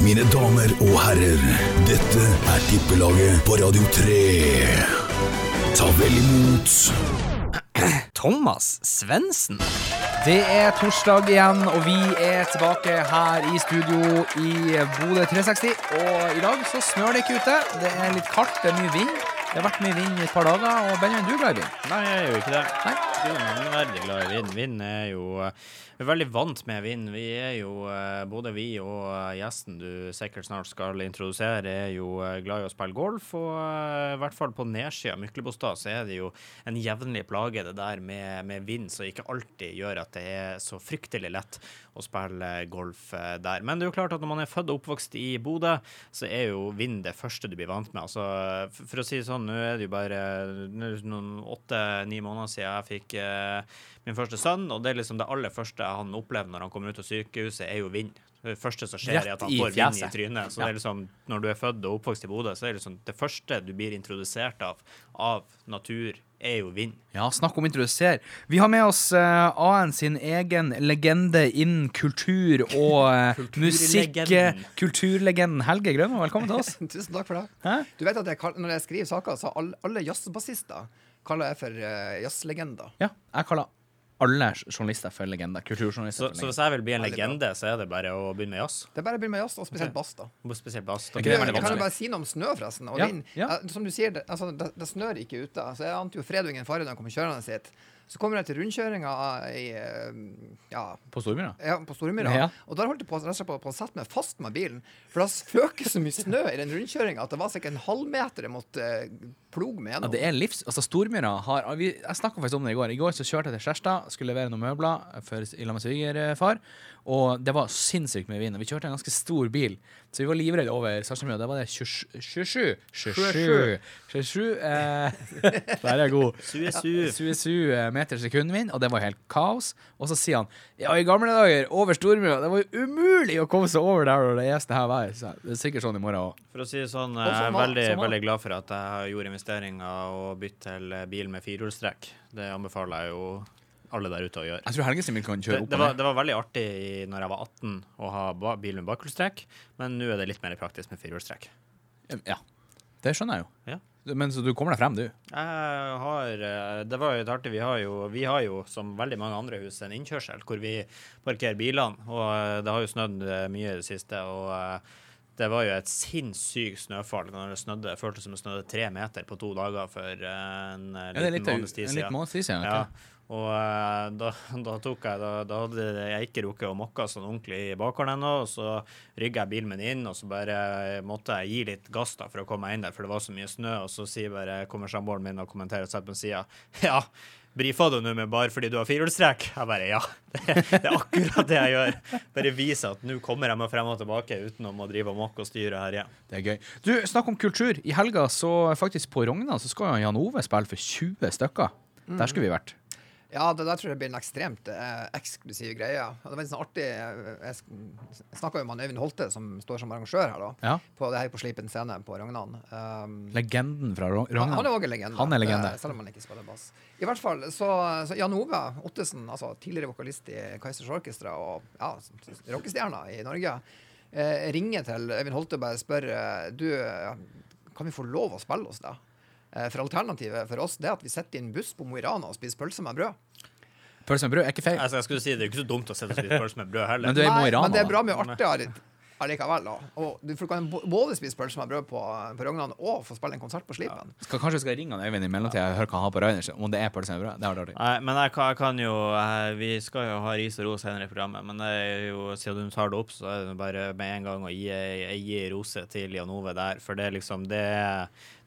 Mine damer og herrer, dette er Tippelaget på Radio 3. Ta vel imot Thomas Svendsen. Det er torsdag igjen, og vi er tilbake her i studio i Bodø 360. Og i dag så snør det ikke ute. Det er litt kaldt, det er mye vind. Det har vært mye vind i et par dager, og Benjamin, du er glad i vind? Nei, jeg gjør ikke det. Nei. Du er veldig glad i vind. Vind er jo Vi er veldig vant med vind. Vi er jo, eh, både vi og eh, gjesten du sikkert snart skal introdusere, er jo eh, glad i å spille golf. Og i hvert fall på nedsida av Myklebostad så er det jo en jevnlig plage, det der med, med vind, som ikke alltid gjør at det er så fryktelig lett å spille golf eh, der. Men det er jo klart at når man er født og oppvokst i Bodø, så er jo vind det første du blir vant med. Altså, for, å si det sånn, nå er det jo bare noen åtte-ni måneder siden jeg fikk eh, min første sønn, og det er liksom det aller første han opplever når han kommer ut av sykehuset, er jo vind. Det første som skjer, er at han får vind i trynet. Så Ja. det er liksom, når du er født og oppvokst i Bodø, så er det liksom det første du blir introdusert av, av natur, er jo vind. Ja, snakk om introdusere. Vi har med oss uh, AN sin egen legende innen kultur og uh, musikk. Kulturlegenden. eh, Helge Grønmo, velkommen til oss. Tusen takk for det. Hæ? Du vet at jeg, Når jeg skriver saker, så alle, alle jazzbassister kaller jeg for uh, jazzlegender. Ja, jeg kaller alle journalister for legender. Kulturjournalister Så, for så hvis jeg vil bli en legende, så er det bare å begynne med jazz. Det er bare å begynne med jazz, og spesielt bass. da Spesielt bass. Da Okay, det kan jo bare si noe om snø, forresten. Og Ja, vind. ja. Som du sier, det, altså, det, det snør ikke ute. Så jeg ante jo Fredungen Farre da han kom kjørende sitt. Så kommer jeg til rundkjøringa i, eh, ja, På Stormyra? ja, på Stormyra. Ja. Og der holdt jeg på, på, på å sette meg fast med bilen. For det føk så mye snø i den rundkjøringa at det var sikkert en halvmeter jeg måtte ploge med gjennom. Ja, det er livs... Altså, Stormyra har vi, Jeg snakka faktisk om det i går. I går så kjørte jeg til Skjerstad, skulle levere noen møbler for, i lag med svigerfar. Og det var sinnssykt mye vind. Og vi kjørte en ganske stor bil, så vi var livredde over Sarpsborg. Da var det 27 27 27, 27 eh, Der er jeg god. Su-su. 27 meter sekundvind, og det var helt kaos. Og så sier han ja, i gamle dager, over Stormyra, det var jo umulig å komme seg over der når det er det her været. Så det er sikkert sånn i morgen òg. For å si det sånn, jeg er sånn veldig, veldig glad for at jeg gjorde investeringer og bytte til eh, bil med firehjulstrekk. Det anbefaler jeg jo alle der ute å gjøre. Jeg tror Helgesen kan kjøre Det, opp det, var, det var veldig artig når jeg var 18 å ha bil med bakhjulstrekk, men nå er det litt mer praktisk med firehjulstrekk. Ja. Det skjønner jeg jo. Ja. Men så du kommer deg frem, du? Jeg har eh, Det var jo artig. Vi har jo, vi har jo som veldig mange andre hus, en innkjørsel hvor vi parkerer bilene. Og eh, det har jo snødd eh, mye i det siste. Og det var jo et sinnssykt snøfall når det snødde. Det føltes som det snødde tre meter på to dager for en liten Ja, måneds tid en liten siden. måneds tid siden. Ja. Og eh, da, da tok jeg Da, da hadde jeg ikke rukket å mokke sånn ordentlig i bakgården ennå. Og så rygga jeg bilen min inn, og så bare måtte jeg gi litt gass da for å komme meg inn der, for det var så mye snø. Og så sier bare, kommer samboeren min og kommenterer setter på sida Ja, brifa du nå med bare fordi du har firehjulstrekk? Jeg bare ja. Det, det er akkurat det jeg gjør. Bare vise at nå kommer jeg meg frem og tilbake uten å drive og mokke og styre her igjen. Det er gøy. Du, snakk om kultur. I helga, så faktisk på Rogna, så skal jo Jan Ove spille for 20 stykker. Der skulle vi vært. Ja, det der tror jeg blir en ekstremt eh, eksklusiv greie. Og det var litt sånn artig eh, Jeg snakka jo med Øyvind Holte, som står som arrangør her, da. Ja. På det her på Slipen scene på Rognan. Um, Legenden fra Rognan? han, han er òg en legende. Han er legende. eh, Selv om han ikke spiller bass. I hvert fall, så, så Jan Ove Ottesen, altså tidligere vokalist i Kaizers Orkestra og ja, rockestjerna i Norge, eh, ringer til Øyvind Holte og bare spør eh, Du, kan vi få lov å spille hos deg? Eh, For alternativet for oss det er at vi setter inn buss på Mo i Rana og spiser pølse med brød. Pølse med brød er ikke feil. Altså, jeg skulle si Det er ikke så dumt å sette og spise pølse med brød heller. Men du er i Mo i Rana, men det er bra mye artigere allikevel. da. Og du kan både spise pølse med brød på, på Rognan og få spille en konsert på Slipen. Skal, kanskje vi skal ringe han Øyvind i mellomtida og høre hva han har på Rainers, om det er pølse med brød. Det har artig. Nei, men jeg kan, jeg kan jo Vi skal jo ha ris og ros senere i programmet, men det er jo, siden du tar det opp, så er det bare med en gang å gi, gi rose til Jan Ove der. For det er liksom det,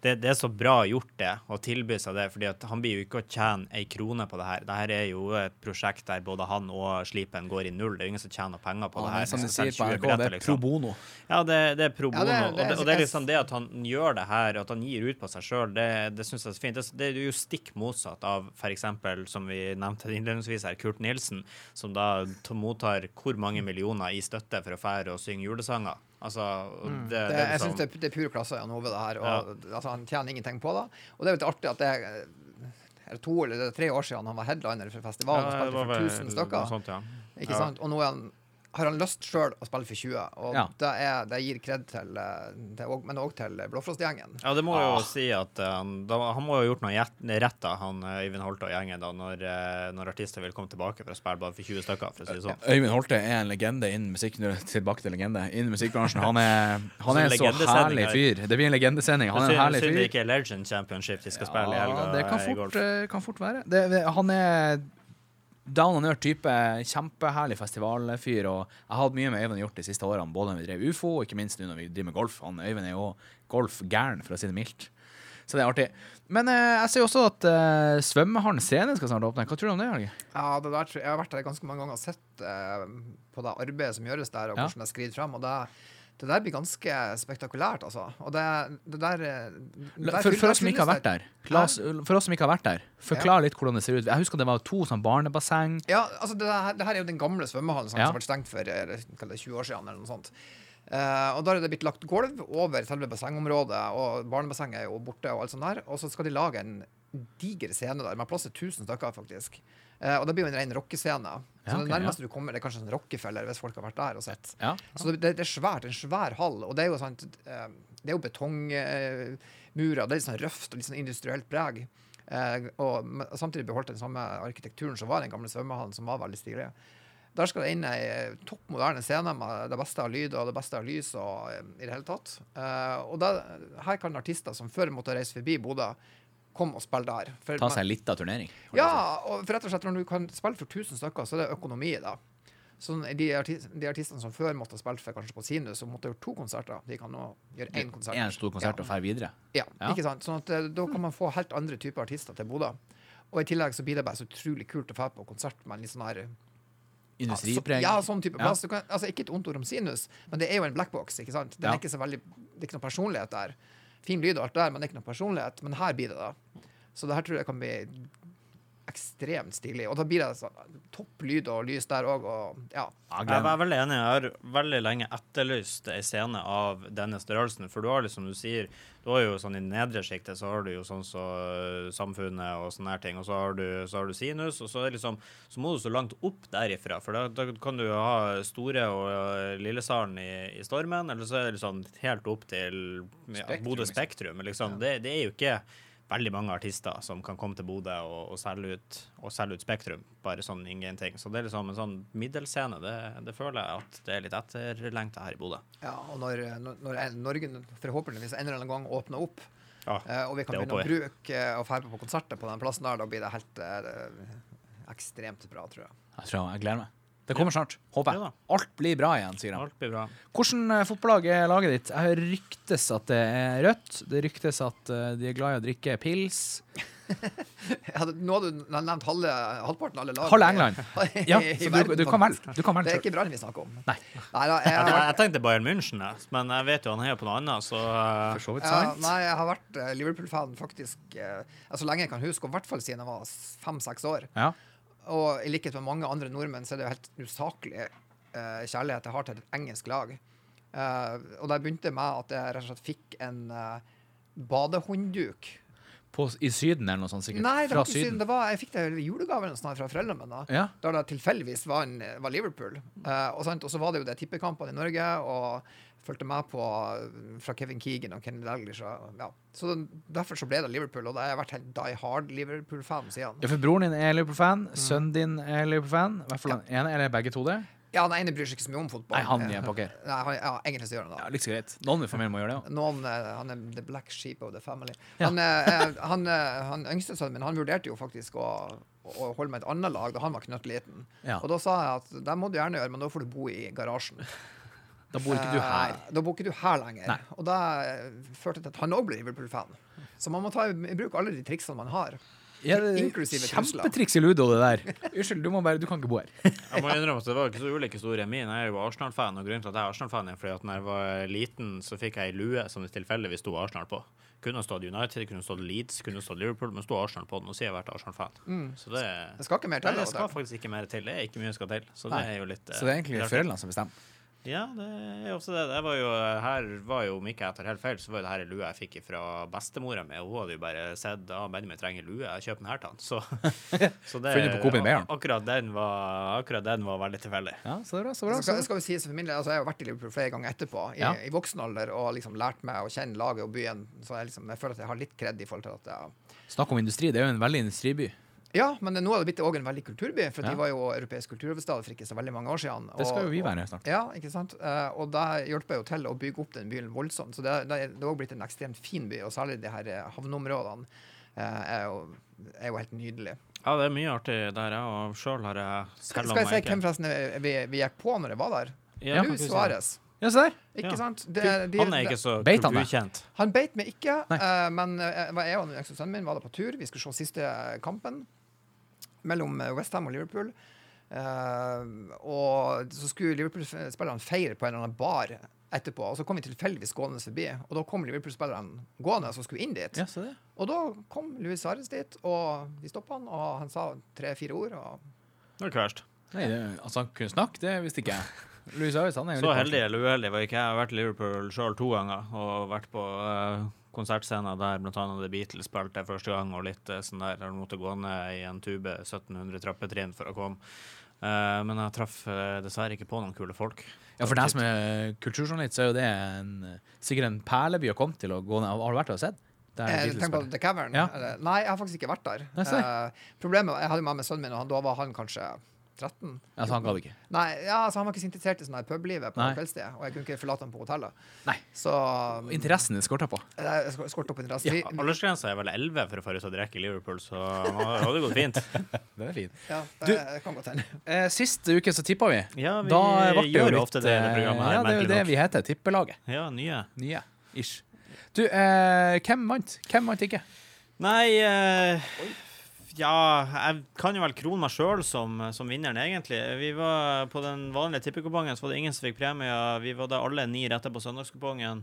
det, det er så bra gjort, det, å tilby seg det. fordi han blir jo ikke å tjene ei krone på det her. Det her er jo et prosjekt der både han og Slipen går i null. Det er ingen som tjener penger på det Ja, her. som de sier på selger 20 NRK, det er pro liksom. bono. Ja, det, det er pro Ja, bono. det- og, det- det, og det er liksom det at han gjør det her, at han gir ut på seg sjøl, det, det syns jeg er så fint. Det, det er jo stikk motsatt av f.eks., som vi nevnte innledningsvis her, Kurt Nilsen, som da mottar hvor mange millioner i støtte for å fære og synge julesanger. Altså, og det, Det, det, jeg liksom, syns det, er- det er pur klasse Jan Ove, det her. Og, altså, han tjener ingenting på det. Og det er jo litt artig at det er er to eller tre år siden han var headliner for festivalen Ja, og spilte for vel 1000 stykker. sånt, ja. Ikke Ja. sant? Og nå er han har han lyst sjøl å spille for 20, og Ja. det, er, det gir kred til, eh, til Men òg til Blåfrostgjengen. Ja, det må jo Ah. si at eh, han, da, han må jo ha gjort noe rett, da, han eh, Øyvind Holte og gjengen, da, når, når artister vil komme tilbake for å spille bare for 20 stykker, for å si det sånn. Øyvind Holte er en legende innen musikk. Nå Tilbake til legende. Innen musikkbransjen. Han er, han er en så herlig fyr. Det blir en legendesending. Han er en herlig herlig synd det fyr. ikke er Legend Championship de skal spille i helga. det kan fort, kan fort være. Det, det, han er down and earth-type. Kjempeherlig festivalfyr. Og jeg har hatt mye med Øyvind gjort de siste årene, både når vi drev ufo, og ikke minst nå når vi driver med golf. Han Øyvind er jo golfgæren, for å si det mildt. Så det er artig. Men eh, jeg ser jo også at eh, svømmehallen scene skal snart åpne. Hva tror du om det? Helge? Ja, det der, jeg har vært der ganske mange ganger og sett eh, på det arbeidet som gjøres der, og Ja. hvordan det skrider fram. Og det, det der blir ganske spektakulært, altså. Og det, det der, eh, der For, for oss som ikke har vært der, oss, for oss som ikke har vært der, forklar litt hvordan det ser ut. Jeg husker det var to sånn barnebasseng. Ja, altså det, her, det her er jo den gamle svømmehallen sant, Ja. som ble stengt for eh, er 20 år siden, eller noe sånt. Uh, og Da er det blitt lagt gulv over selve bassengområdet, og barnebassenget er jo borte. Og alt sånt der Og så skal de lage en diger scene der, med plass til 1000 stykker, faktisk. Eh, og det blir jo en ren rockescene. Så Ja, det nærmeste nærmeste du kommer, det er kanskje en rockefeller, hvis folk har vært der og sett. Ja. Så det, det, er svært, en svær hall, og det er jo sånn eh, Det er jo betongmurer, det er litt sånn røft og litt sånn industrielt preg. Eh, og samtidig beholdt den samme arkitekturen som var den gamle svømmehallen, som var veldig stilig. Der skal det inn ei topp moderne scene med det beste av lyd og det beste av lys og i det hele tatt. Og det, her kan artister som før måtte reise forbi Bodø, komme og spille der. For Ta seg litt av turnering. ja, og for rett og slett når du kan spille for 1000 stykker, så er det økonomi det. Så de, artist, de artistene som før måtte ha spilt for kanskje på Sinus, og måtte gjort to konserter. De kan nå gjøre én konsert. En stor konsert og ja. videre. Ja, Ja. ikke sant? Sånn at eh, Da kan man få helt andre typer artister til Bodø. Og i tillegg så blir det bare så utrolig kult å dra på konsert med en litt sånn her Industripreg. Ja, så, ja, sånn type Ja. plass. Kan, altså, ikke et ondt ord om Sinus, men det er jo en blackbox. ikke sant? Den Ja. er ikke så veldig, det er ikke noe personlighet der. Fin lyd og alt der, men det er ikke noe personlighet. Men her blir det det. Så det her tror jeg kan bli ekstremt stilig. Og da blir det sånn, topp lyd og lys der òg, og ja. Ja, Jeg er veldig enig. Jeg har veldig lenge etterlyst ei scene av denne størrelsen. For du har liksom du sier Du har jo sånn i nedre sjiktet så har du jo sånn så øh, Samfunnet og sånne her ting. Og så har du, så har du Sinus, og så er liksom Så må du så langt opp derifra. For da, da kan du jo ha Store og øh, Lillesalen i, i Stormen, eller så er det liksom helt opp til ja, Spektrum, Bodø liksom. Spektrum. Liksom. Det, det er jo ikke veldig mange artister som kan komme til Bodø og, og, selge ut, og selge ut Spektrum. Bare sånn ingenting. Så det er liksom en sånn middelscene. Det, det føler jeg at det er litt etterlengta her i Bodø. ja og når, når, når Norge forhåpentligvis en eller annen gang åpner opp, Ja, eh, og vi kan begynne å bruke eh, og ferde på konserter på den plassen der, da blir det helt eh, ekstremt bra, tror jeg. Jeg tror jeg gleder meg. Det kommer snart, håper jeg. da. Alt blir bra igjen, sier de. Alt blir bra. Hvordan eh, fotballag er laget ditt? Jeg hører ryktes at det er rødt. Det ryktes at eh, de er glad i å drikke pils. Hadde, nå har du nevnt halve, halvparten av alle lag. Halve England. Ja, så du, du kan velge. Det er ikke Brann vi snakker om. Nei. Neida, Jeg, jeg, jeg tenkte Bayern München, men jeg vet jo han heier på noe annet, så uh, For så vidt ja, nei, jeg har vært eh, Liverpool-fan faktisk eh, så lenge jeg kan huske, og i hvert fall siden jeg var fem-seks år. Ja. Og i likhet med mange andre nordmenn så er det jo helt usaklig uh, kjærlighet jeg har til et engelsk lag. Uh, og det begynte med at jeg rett og slett fikk en uh, badehåndduk. På, I Syden eller noe sånt, sikkert. Nei, det var ikke. Syden. Det var, jeg fikk det i julegave eller fra foreldrene mine. Ja. da det tilfeldigvis var, en, var Liverpool. Eh, og, så var det jo det tippekampene i Norge, og fulgte med på fra Kevin Keegan og Kenny Dalglish. og- Ja. Så derfor så ble det Liverpool, og da har jeg vært helt die hard Liverpool-fan siden. ja, for broren din er Liverpool-fan. Mm. Sønnen din er Liverpool-fan. I hvert fall den ene, eller begge to det? Ja, den ene bryr seg ikke så mye om fotball. Nei, han gjør pokker. Nei, han, ja, egentlig så gjør han det. Ja, Litt så greit. Noen i familien må gjøre det òg. Noen, eh, han er the black sheep of the family. Ja. Han, eh, han, eh, han yngste sønnen min han vurderte jo faktisk å, å holde med et annet lag da han var knøttliten. Ja. Og da sa jeg at det må du gjerne gjøre, men da får du bo i garasjen. Da bor ikke du her. Da bor ikke du her lenger. Nei. Og det førte til at han òg ble Liverpool-fan. Så man må ta i bruk alle de triksene man har. Ja, det Inklusive trusler. Kjempetriks i ludo, det der. Unnskyld, du, må bare, du kan ikke bo her. Jeg må innrømme at det var ikke så ulik historie min. Jeg er jo Arsenal-fan, og grunnen til at jeg er Arsenal-fan er fordi at når jeg var liten, så fikk jeg ei lue som det tilfeldigvis sto Arsenal på. Kunne stått United, kunne stått Leeds, kunne stått Liverpool, men sto Arsenal på den, og så har jeg vært Arsenal-fan. Så det, Det skal ikke mer Nei, til. det av skal faktisk ikke mer til. Det er ikke mye skal til. Så det er jo litt Så det er egentlig eh, foreldrene som bestemmer. Ja, det er også det. det var jo, her var jo, om ikke jeg tar helt feil, så var jo det her lua lue jeg fikk fra bestemora mi. Hun hadde jo bare sett at Benjamin trenger lue, jeg kjøper den her til han. Så, så det, akkurat, den var, akkurat den var veldig tilfeldig. Ja, så bra, så bra. Så Så skal, skal vi si for min del, altså Jeg har vært i Liverpool flere ganger etterpå, i, Ja. i voksen alder, og liksom lært meg å kjenne laget og byen. Så jeg, liksom, jeg føler at jeg har litt kred i forhold til at jeg, Snakk om industri. Det er jo en veldig industriby. Ja, men nå har det blitt òg en veldig kulturby, for Ja. de var jo europeisk kulturhovedstad for ikke så veldig mange år siden. Det skal jo vi være snart. Ja, ikke sant? Eh, og det hjelper jo til å bygge opp den byen voldsomt. Så det, det, er- det er blitt en ekstremt fin by, og særlig de her eh, havneområdene eh, er, jo, er jo helt nydelige. Ja, det er mye artig der, ja. Og sjøl har jeg Skal, skal jeg si hvem forresten er- vi, vi gikk på når jeg var der? Ja, du. Suárez. Ja, se der. Ikke Ja. sant? Det, de, Han er ikke så Beit han ukjent. Han beit meg ikke, eh, men uh, jeg og sønnen min var da på tur. Vi skulle se siste kampen mellom Westham og Liverpool. Uh, og så skulle Liverpool-spillerne feire på en eller annen bar etterpå, og så kom vi tilfeldigvis gående forbi. Og da kom Liverpool-spillerne gående og skulle inn dit. Ja. Og da kom Louis Suárez dit, og vi stoppa han, og han sa tre-fire ord. Og Det var ikke verst. Nei, det, altså, han kunne snakke, det visste ikke jeg. Louis Aris, han er jo Så heldig eller uheldig var ikke jeg. Jeg har vært i Liverpool sjøl to ganger og vært på uh, konsertscener der bl.a. The Beatles spilte første gang, og litt eh, sånn der. Jeg måtte gå ned i en tube 1700 trappetrinn for å komme. Uh, men jeg traff eh, dessverre ikke på noen kule folk. Ja, for deg som er kulturjournalist, så er jo det en, sikkert en perleby å komme til å gå ned. Har du vært der og sett? Der Eh, Tenk på. The Cavern. Ja. Nei, jeg har faktisk ikke vært der. Uh. Problemet Jeg hadde med meg sønnen min, og han, da var han kanskje 13. Altså, han gadd ikke. Nei, ja, så Han var ikke så interessert i sånn her publivet på kveldstid, og jeg kunne ikke forlate ham på hotellet. Nei. Så Interessen din skorta på. jeg sk- skorte opp interesse. Ja, Aldersgrensa er vel 11 for å få ut og drikke i Liverpool, så det hadde gått fint. Den er fin. Ja, Du- det kan godt hende. Eh, siste uke så tippa vi. Ja, vi Da ble det jo gjør jo litt, ofte det i det eh, programmet her. Ja, det er jo det nok. vi heter. Tippelaget. Ja, nye. Nye. Ish. Du, eh, hvem vant? Hvem vant ikke? Nei eh, Ja, jeg kan jo vel krone meg sjøl som, som vinneren, egentlig. Vi var På den vanlige tippekupongen så var det ingen som fikk premie. Vi var da alle ni rette på søndagskupongen.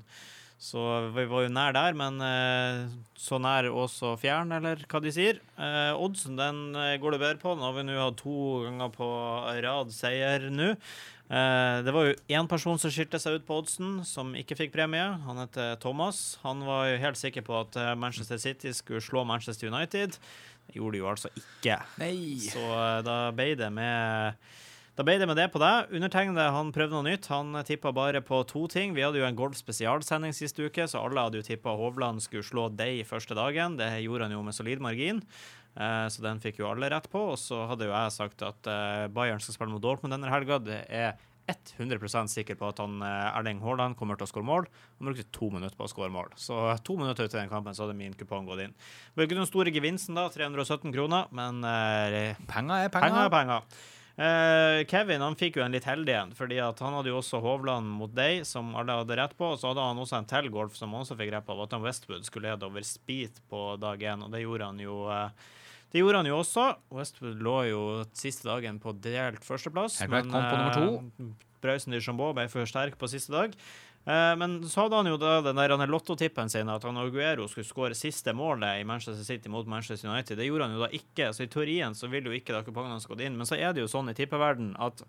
Så vi var jo nær der, men eh, så nær også fjern, eller hva de sier. Eh, oddsen den eh, går det bedre på. Den har vi nå hatt to ganger på rad seier nå. Eh, det var jo én person som skilte seg ut på oddsen, som ikke fikk premie. Han heter Thomas. Han var jo helt sikker på at eh, Manchester City skulle slå Manchester United. Gjorde det jo altså ikke. Nei. Så eh, da ble det med da ble det med det på deg. Undertegnede han prøvde noe nytt. Han tippa bare på to ting. Vi hadde jo en golf spesialsending sist uke, så alle hadde jo tippa Hovland skulle slå deg første dagen. Det gjorde han jo med solid margin. Eh, så den fikk jo alle rett på. Og så hadde jo jeg sagt at eh, Bayern skal spille mot Dortmund denne helga. Det er 100% sikker på at han, eh, Erling Haaland kommer til å skåre mål. Han brukte to minutter på å skåre mål. Så to minutter ut i den kampen så hadde min kupong gått inn. Det ikke den store gevinsten, da, 317 kroner, men eh, Penger er Penger penger. er penger. Eh, Kevin han fikk jo en litt heldig en, fordi at han hadde jo også Hovland mot deg, som alle hadde rett på. Og så hadde han også en til golf som han også fikk rett på, at han Westwood skulle lede over Speed på dag én, og det gjorde han jo. eh, det gjorde han jo også. Westwood lå jo siste dagen på delt førsteplass. Helt korrekt, kom på nummer to. eh, Brausen de ble for sterk på siste dag. Eh, men så hadde han jo da den der han er lottotippen sin at han Aguero skulle skåre siste målet i Manchester City mot Manchester United. Det gjorde han jo da ikke, så i teorien så vil jo ikke da kupongene hans gått inn. Men så er det jo sånn i tippeverden at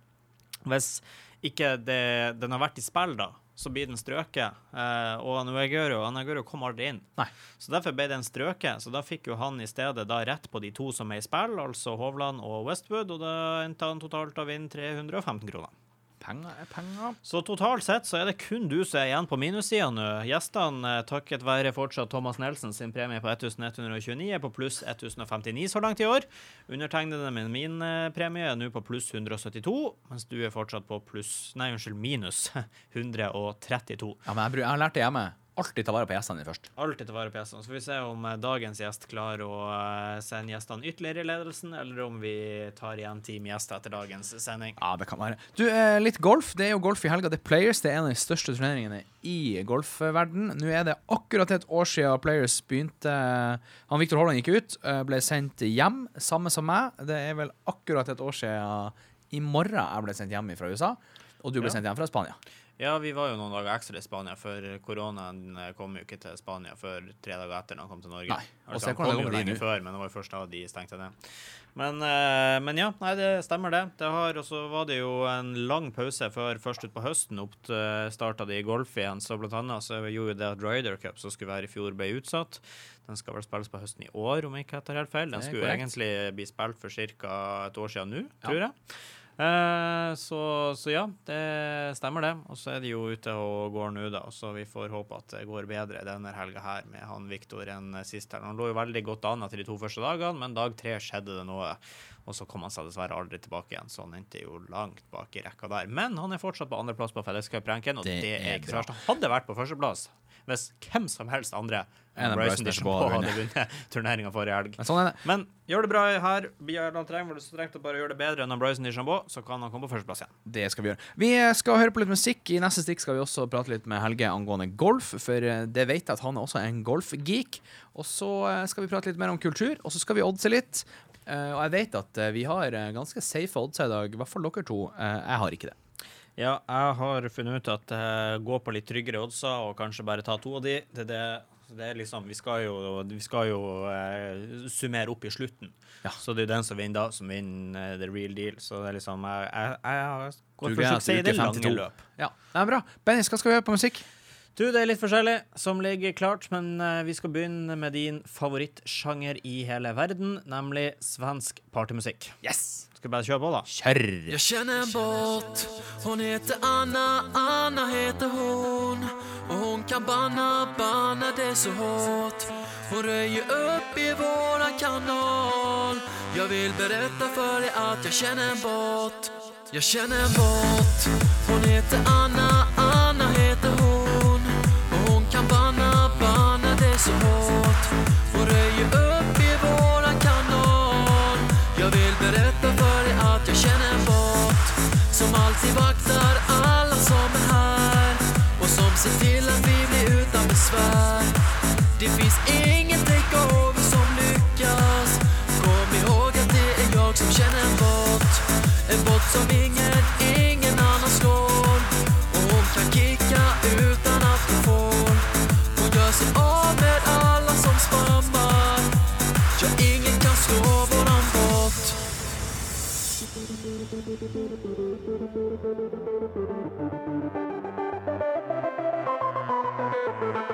hvis ikke det, den har vært i spill, da, så blir den strøket. Eh, og han Aguero, kom aldri inn. Nei. Så derfor ble den strøket. Så da fikk jo han i stedet da rett på de to som er i spill, altså Hovland og Westwood, og da endte han totalt å vinne 315 kroner. Penger er penger. Så totalt sett så er det kun du som er igjen på minussida nå. Gjestene, eh, takket være fortsatt Thomas Nelson sin premie på 1129, er på pluss 1059 så langt i år. Undertegnede med min eh, premie er nå på pluss 172, mens du er fortsatt på pluss Nei, unnskyld, minus 132. Ja, men jeg, jeg har lært det hjemme. Alltid ta vare på gjestene dine først. Alltid ta vare på gjestene. Så får vi se om eh, dagens gjest klarer å eh, sende gjestene ytterligere i ledelsen, eller om vi tar igjen team gjester etter dagens sending. Ja, det kan være. Du, eh, litt golf. Det er jo golf i helga. Det er Players. Det er en av de største turneringene i golfverden. Nå er det akkurat et år siden Players begynte Han Viktor Hovland gikk ut, ble sendt hjem, samme som meg. Det er vel akkurat et år siden i morgen jeg ble sendt hjem fra USA. Og du ble Ja. sendt hjem fra Spania. Ja, vi var jo noen dager ekstra i Spania, for koronaen eh, kom jo ikke til Spania før tre dager etter når han kom til Norge. Nei, og Altså, han kom jo lenge før, men det var jo først da de stengte ned. Men, eh, men ja, nei, det stemmer det. Det har, Og så var det jo en lang pause før først utpå høsten opp starta de golf igjen. Så blant annet så gjorde jo det at Ryder Cup, som skulle være i fjor, ble utsatt. Den skal vel spilles på høsten i år, om jeg ikke tar helt feil. Den skulle egentlig bli spilt for ca. et år siden nå, Ja. tror jeg. Eh, så, så ja, det stemmer det. Og så er de jo ute og går nå, da. Så vi får håpe at det går bedre denne helga her med han Viktor enn sist. her. Han lå jo veldig godt an etter de to første dagene, men dag tre skjedde det noe. Og så kom han seg dessverre aldri tilbake igjen, så han endte jo langt bak i rekka der. Men han er fortsatt på andreplass på fellescup-ranken, og Det det, er ikke så verst. Han hadde vært på førsteplass hvis hvem som helst andre Enn Bryson DeChambeau hadde vunnet turneringa forrige helg. Men sånn. Men gjør det bra her. Bjarland trenger så strengt å bare gjøre det bedre enn Bryson DeChambeau, så kan han komme på førsteplass igjen. Det skal vi gjøre. Vi skal høre på litt musikk. I neste stikk skal vi også prate litt med Helge angående golf, for eh, det vet jeg at han er også en golfgeek. Og så eh, skal vi prate litt mer om kultur, og så skal vi oddse litt. Eh, Og jeg vet at eh, vi har eh, ganske safe odds i dag, i hvert fall dere to. Eh, Jeg har ikke det. Ja, jeg har funnet ut at uh, gå på litt tryggere oddser og kanskje bare ta to av de. Det, det, det er liksom, vi skal jo, vi skal jo uh, summere opp i slutten. Ja. Så det er jo den som vinner da, som vinner uh, the real deal. Så det er liksom Jeg, jeg, jeg går for suksess i det lange løp. Ja, det er bra. Benny, hva skal vi gjøre på musikk? Du, det er litt forskjellig som ligger klart, men uh, vi skal begynne med din favorittsjanger i hele verden, nemlig svensk partymusikk. Yes! Skal vi bare kjøre på, da? Kjør! Jeg kjenner en båt, hon heter Anna, Anna heter hon Og hun kan banna, banna det så hårt. Hun røyer opp i våran kanal. Jeg vil berätta for deg at jeg kjenner en båt. Jeg kjenner en båt, hon heter Anna alltid vaktar alla som är här Och som ser till att vi blir utan besvär. Det finns ingen thank you.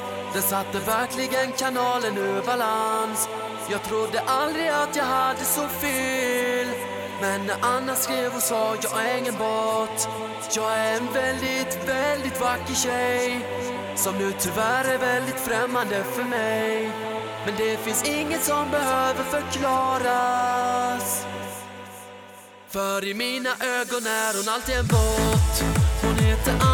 Fanns Den satte verkligen kanalen ur balans Jag trodde aldrig att jag hade så fel. Men när Anna skrev och sa jag är ingen bort. Jag är en väldigt, väldigt vacker tjej Som nu tyvärr är väldigt främmande för mig. Men det finns inget som behöver förklaras. För i mina ögon är hon alltid en båt Hon heter Anna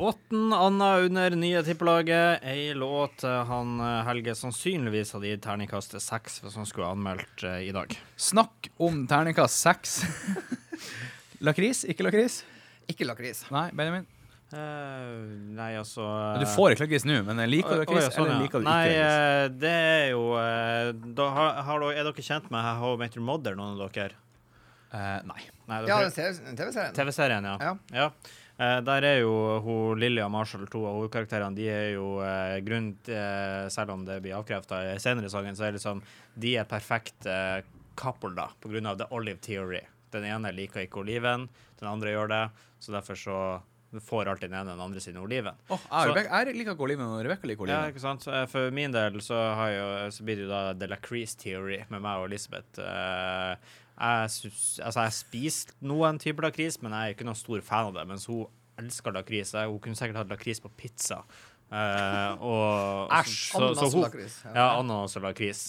Botten, Anna under nye tippelaget. Ei låt eh, han eh, Helge sannsynligvis hadde gitt terningkast seks hvis han skulle anmeldt eh, i dag. Snakk om terningkast seks. lakris? Ikke lakris? Ikke lakris. Nei, Benjamin. Uh, nei, altså Du får ikke lakris nå, men liker du lakris, sånn, eller liker du Nei, ikke lakris? eh, det er jo da har, har, Er dere kjent med How I Met Your Mother, noen av dere? Uh, nei. Nei, dere, TV- TV-serien. TV-serien, ja. Ja. Eh, der er jo hun Lilly og Marshall, to av hovedkarakterene, de er jo eh, grunn til, Selv om det blir avkrefta senere i sangen, så er liksom de er perfekt eh, couple, da, på grunn av the olive theory. Den ene liker ikke oliven, den andre gjør det, så derfor så får alltid den ene den andre sine oliven. Åh, jeg, jeg liker ikke oliven, og Rebekka liker oliven. Ja, ikke sant? Eh, for min del så, har jeg, jo- så blir det jo da The Lacrease Theory med meg og Elisabeth. Eh, jeg, altså jeg spiser noen typer lakris, men jeg er ikke noen stor fan av det. Mens hun elsker lakris. Hun kunne sikkert hatt lakris på pizza. Eh, og, Æsj! så- så- så Ananas og lakris. Ja, ananas og lakris.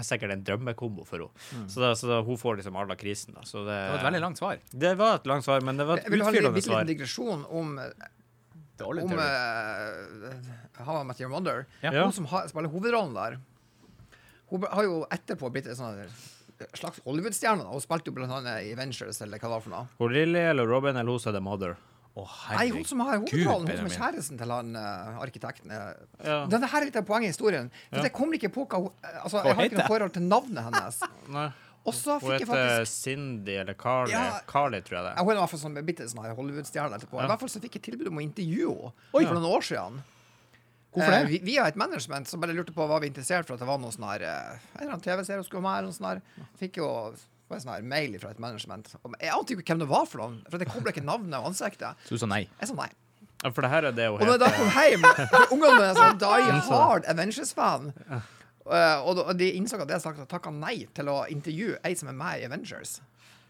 Sikkert en drømmekombo for henne. Så, da, så da, hun får liksom all lakrisen. Det, Det var et veldig langt svar. Det var et langt svar, men det var et utfyllende Jeg vil ha en liten digresjon om, Dårlig, om uh, How I Met Your Mother. Ja. Ja. Hun som har, spiller hovedrollen der, hun har jo etterpå blitt en sånn slags Hollywood-stjerne. Hun spilte jo blant annet i Ventures, eller hva det var for noe. Hun Lilly eller Robin eller hun som er The Mother. Oh, Nei, hun som har hovedrollen, hun som er kjæresten til han uh, arkitekten. eh. Ja. Dette her er litt av poenget i historien. For Ja. Jeg kommer ikke på hva hun Altså, jeg har ikke noe forhold til navnet hennes. Nei. Og så fikk jeg faktisk Cindy eller Carly. Ja. Carly, tror jeg det. Hun er i hvert fall sånn bitte sånn Hollywood-stjerne etterpå. I hvert fall så fikk jeg tilbud om å intervjue henne for noen år siden. Hvorfor Eh, det? vi- via et management som bare lurte på hva vi interessert for at det var noe sånn her eh, En eller annen TV-serie hun skulle ha med. eller noe sånn her. Fikk jo en sånn her mail fra et management. Jeg ante ikke hvem det var for noen, for det kobla ikke navnet og ansiktet. Så du sa nei. Jeg sa nei. Ja, for det her er det hun Og når jeg da kom hjem for Ungene mine er sånn die hard Avengers-fan. Eh, og, de innså at jeg takka nei til å intervjue ei som er med i Avengers.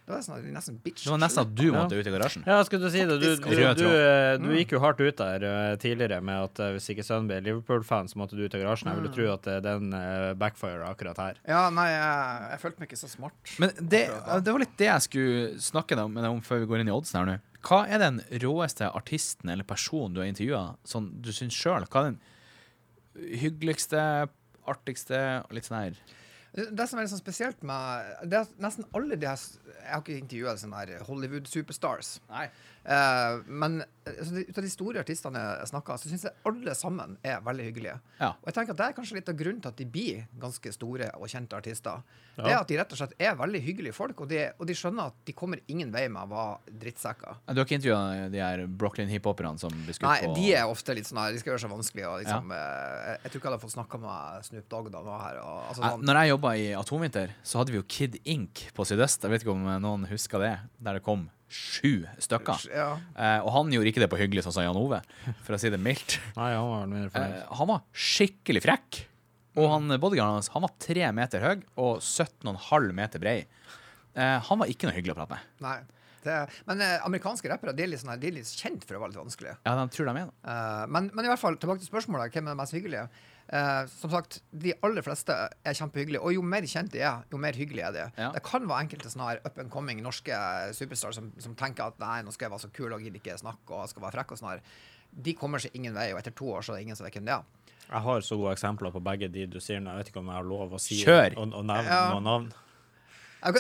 Det var nesten, nesten bitch. Det var nesten at du måtte ut i garasjen. Ja, skulle du si det. Du, du, du, eh, du gikk jo hardt ut der eh, tidligere med at eh, hvis ikke sønnen ble Liverpool-fan, så måtte du ut i garasjen. Jeg ville tro at den uh, backfirer akkurat her. Ja, nei, jeg, jeg følte meg ikke så smart. Men det, det var litt det jeg skulle snakke med deg om før vi går inn i oddsen her nå. Hva er den råeste artisten eller personen du har intervjua, sånn du syns sjøl? Hva er den hyggeligste, artigste og litt sånn her Det, som er litt sånn spesielt med det er at Nesten alle de her Jeg har ikke intervjua sånne her Hollywood-superstars. Nei. Eh, men eh, altså, de, ut av de store artistene jeg snakka, så syns jeg alle sammen er veldig hyggelige. Ja. Og jeg tenker at Det er kanskje litt av grunnen til at de blir ganske store og kjente artister. Det er at de rett og slett er veldig hyggelige folk, og de, og de skjønner at de kommer ingen vei med å være drittsekker. Du har ikke intervjua de her Brooklyn hiphoperne som blir skutt Nei, de er ofte litt sånn her, de skal gjøre seg vanskelig. Og liksom, ja. jeg tror ikke jeg hadde fått snakka med Snoop Dogg da han var her. Og, altså, Jeg- sånn. Når jeg jobba i Atomvinter, så hadde vi jo Kid Ink på Sydøst. Jeg vet ikke om noen husker det. Der det kom sju stykker. Ja. Eh, og han gjorde ikke det på hyggelig, sånn som Jan Ove, for å si det mildt. Nei, han var Eh, han var skikkelig frekk. Og han bodyguarden hans han var tre meter høy og 17,5 meter brei. Eh, han var ikke noe hyggelig å prate med. Nei. Det, men eh, amerikanske rappere de er, litt sånn de er litt kjent for å være litt vanskelige. Ja, de tror de er det. Eh, men, men i hvert fall, tilbake til spørsmålet. Hvem er mest hyggelige? Eh, som sagt, de aller fleste er kjempehyggelige. Og jo mer kjent de er, jo mer hyggelig er de. Ja. Det kan være enkelte sånne her up and coming norske superstars som, som tenker at nei, nå skal jeg være så kul og gidder ikke snakke og skal være frekk og sånn her. De kommer seg ingen vei, og etter to år så er det ingen som vet hvem det er. Jeg har så gode eksempler på begge de du sier nå. Jeg vet ikke om jeg har lov å si Kjør! og, og nevne Ja. noen navn.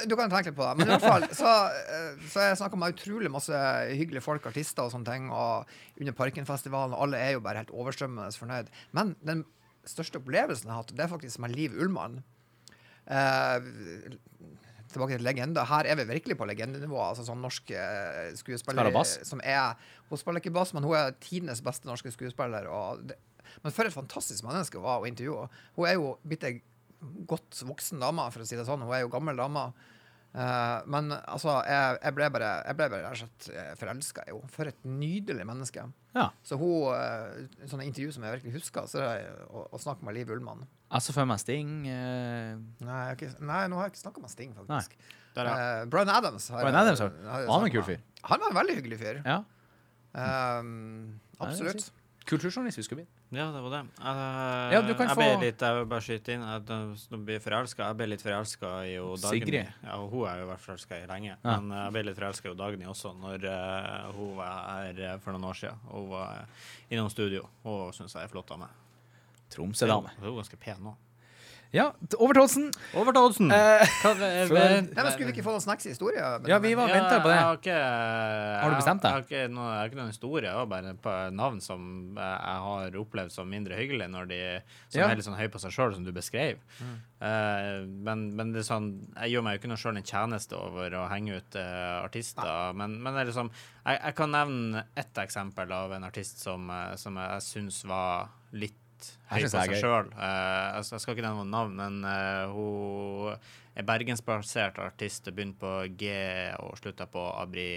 Du kan- tenke litt på det. Men i hvert fall så, eh, så jeg snakka med utrolig masse hyggelige folk, artister og sånne ting. Og under Parkenfestivalen, og alle er jo bare helt overstrømmende fornøyd. Men den største opplevelsen jeg har hatt, det er faktisk med Liv Ullmann. Eh, tilbake til legende. Her er vi virkelig på legendenivå. Altså sånn norsk eh, skuespiller som er Hun spiller ikke bass, men hun er tidenes beste norske skuespiller. Det, men for et fantastisk menneske hun var å intervjue. Hun er jo blitt ei godt voksen dame, for å si det sånn. Hun er jo gammel dame. Eh, men altså, jeg, jeg ble bare Jeg ble bare rett og slett forelska i henne. For et nydelig menneske. Ja. Så hun uh, Sånne intervju som jeg virkelig husker, så er det å, å snakke med Liv Ullmann. Altså før meg Sting. Uh... Nei, ikke, nei, nå har jeg ikke snakka med Sting, faktisk. Der, ja. Eh, Brian Adams. Har, Brian Adams, har, har har Han var en kul fyr. Han var en veldig hyggelig fyr. ja. Um, er absolutt. Kulturjournalist vi skulle bli. Ja, det var det. Jeg, Ja, du kan jeg ble få- litt, jeg vil bare skyte inn at nå blir forelska. Jeg ble litt forelska i jo Dagny. Sigrid. Ja, og hun er jo vært forelska i lenge. Ja. Men jeg ble litt forelska i Dagny også, når uh, hun var her eh, for noen år siden. Hun var eh, innom studio, og syns jeg er flott av meg. Tromsø-dame. Hun er ganske pen nå. Ja, over til Oddsen. Over til oddsen! Eh, eh, eh, men Skulle vi ikke få noen snacks i historie? Ja, vi var venta på det. Har, ikke, Har du bestemt deg? Jeg har ikke, noe, jeg har ikke noen historie. Jeg har bare et par navn som eh, jeg har opplevd som mindre hyggelige, når de som Ja. er litt sånn høy på seg sjøl, som du beskrev. Eh, men, men det sånn, jeg gjør meg jo ikke noe sjøl en tjeneste over å henge ut eh, artister. Men, men det er liksom, jeg, jeg kan nevne ett eksempel av en artist som, eh, som jeg syns var litt Her høy på seg sjøl. jeg, jeg skal ikke nevne noe navn, men uh, hun er bergensbasert artist. Begynte på G og slutta på Abri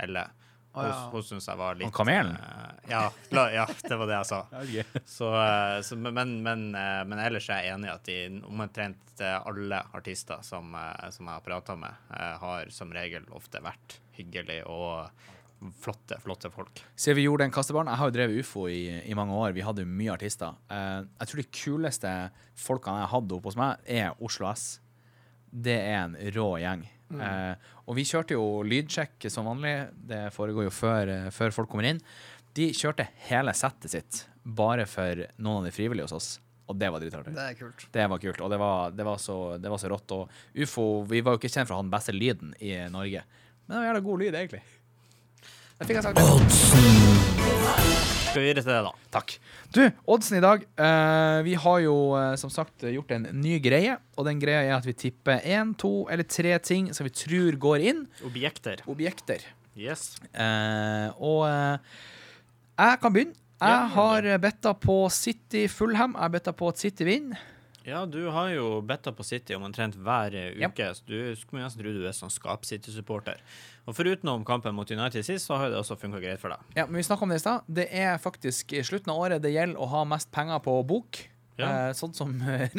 Elle. Hun, Å, ja. hun syns jeg var litt Og Kamelen? Uh, ja, la, ja, det var det jeg sa. Så, eh, så, men, men, eh, men ellers er jeg enig i at de omtrent eh, alle artister som, eh, som jeg har prata med, eh, har som regel ofte vært hyggelige og flotte, flotte folk. Siden vi gjorde den kastebarn Jeg har jo drevet ufo i, i mange år. Vi hadde jo mye artister. Eh, jeg tror de kuleste folkene jeg hadde oppe hos meg, er Oslo S. Det er en rå gjeng. Eh, og vi kjørte jo lydsjekk som vanlig. Det foregår jo før, eh, før folk kommer inn. De kjørte hele settet sitt bare for noen av de frivillige hos oss. Og det var dritartig. Det er kult. Det var kult, og det var, det var, så, det var så rått. Og ufo Vi var jo ikke kjent for å ha den beste lyden i Norge, men det var jævla god lyd, egentlig. Jeg fikk jeg sagt det. Skal vi videre til det, da? Takk. Du, oddsen i dag. eh, vi har jo eh, som sagt gjort en ny greie. Og den greia er at vi tipper én, to eller tre ting som vi tror går inn. Objekter. Objekter. Yes. Eh, og eh, jeg kan begynne. Ja, Jeg har betta på City Fullham. Jeg har betta på at City vinner. Ja, du har jo betta på City om omtrent hver uke, uke, så du skulle nesten tro du er sånn Skap-City-supporter. Og forutenom kampen mot United sist, så har det også funka greit for deg. Ja, men vi snakka om det i stad. Det er faktisk i slutten av året det gjelder å ha mest penger på bok. Ja. Eh, sånn som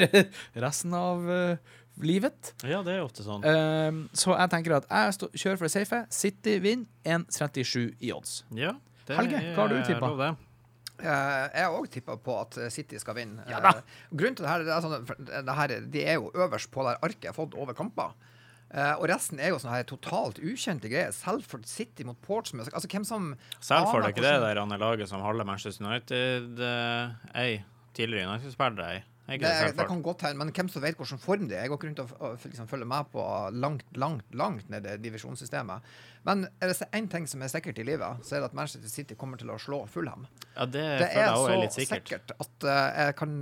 resten av eh, livet. Ja, det er ofte sånn. Eh, så jeg tenker at jeg stå, kjører for det safe. City vinner 1,37 i odds. Ja, det Helge, hva har du er Eh, Jeg òg tippa på at City skal vinne. Ja. Eh, Grunnen til det her, det er sånn, det her De er jo øverst på det arket jeg har fått over kamper. Uh, og resten er jo sånne her totalt ukjente greier. Salford City mot Portsmouth. Altså hvem som Salford, aner er ikke det der han er laget som halve Manchester United uh, ei? Tidligere United-spillere ei? Det, det det kan godt hende, men hvem som vet hvilken form de er. Jeg går ikke rundt og, liksom, følger med på langt, langt, langt ned i divisjonssystemet. Men er det én ting som er sikkert i livet, så er det at Manchester City kommer til å slå Fulham. Ja, det, Det er jeg også så er litt sikkert. sikkert at uh, jeg kan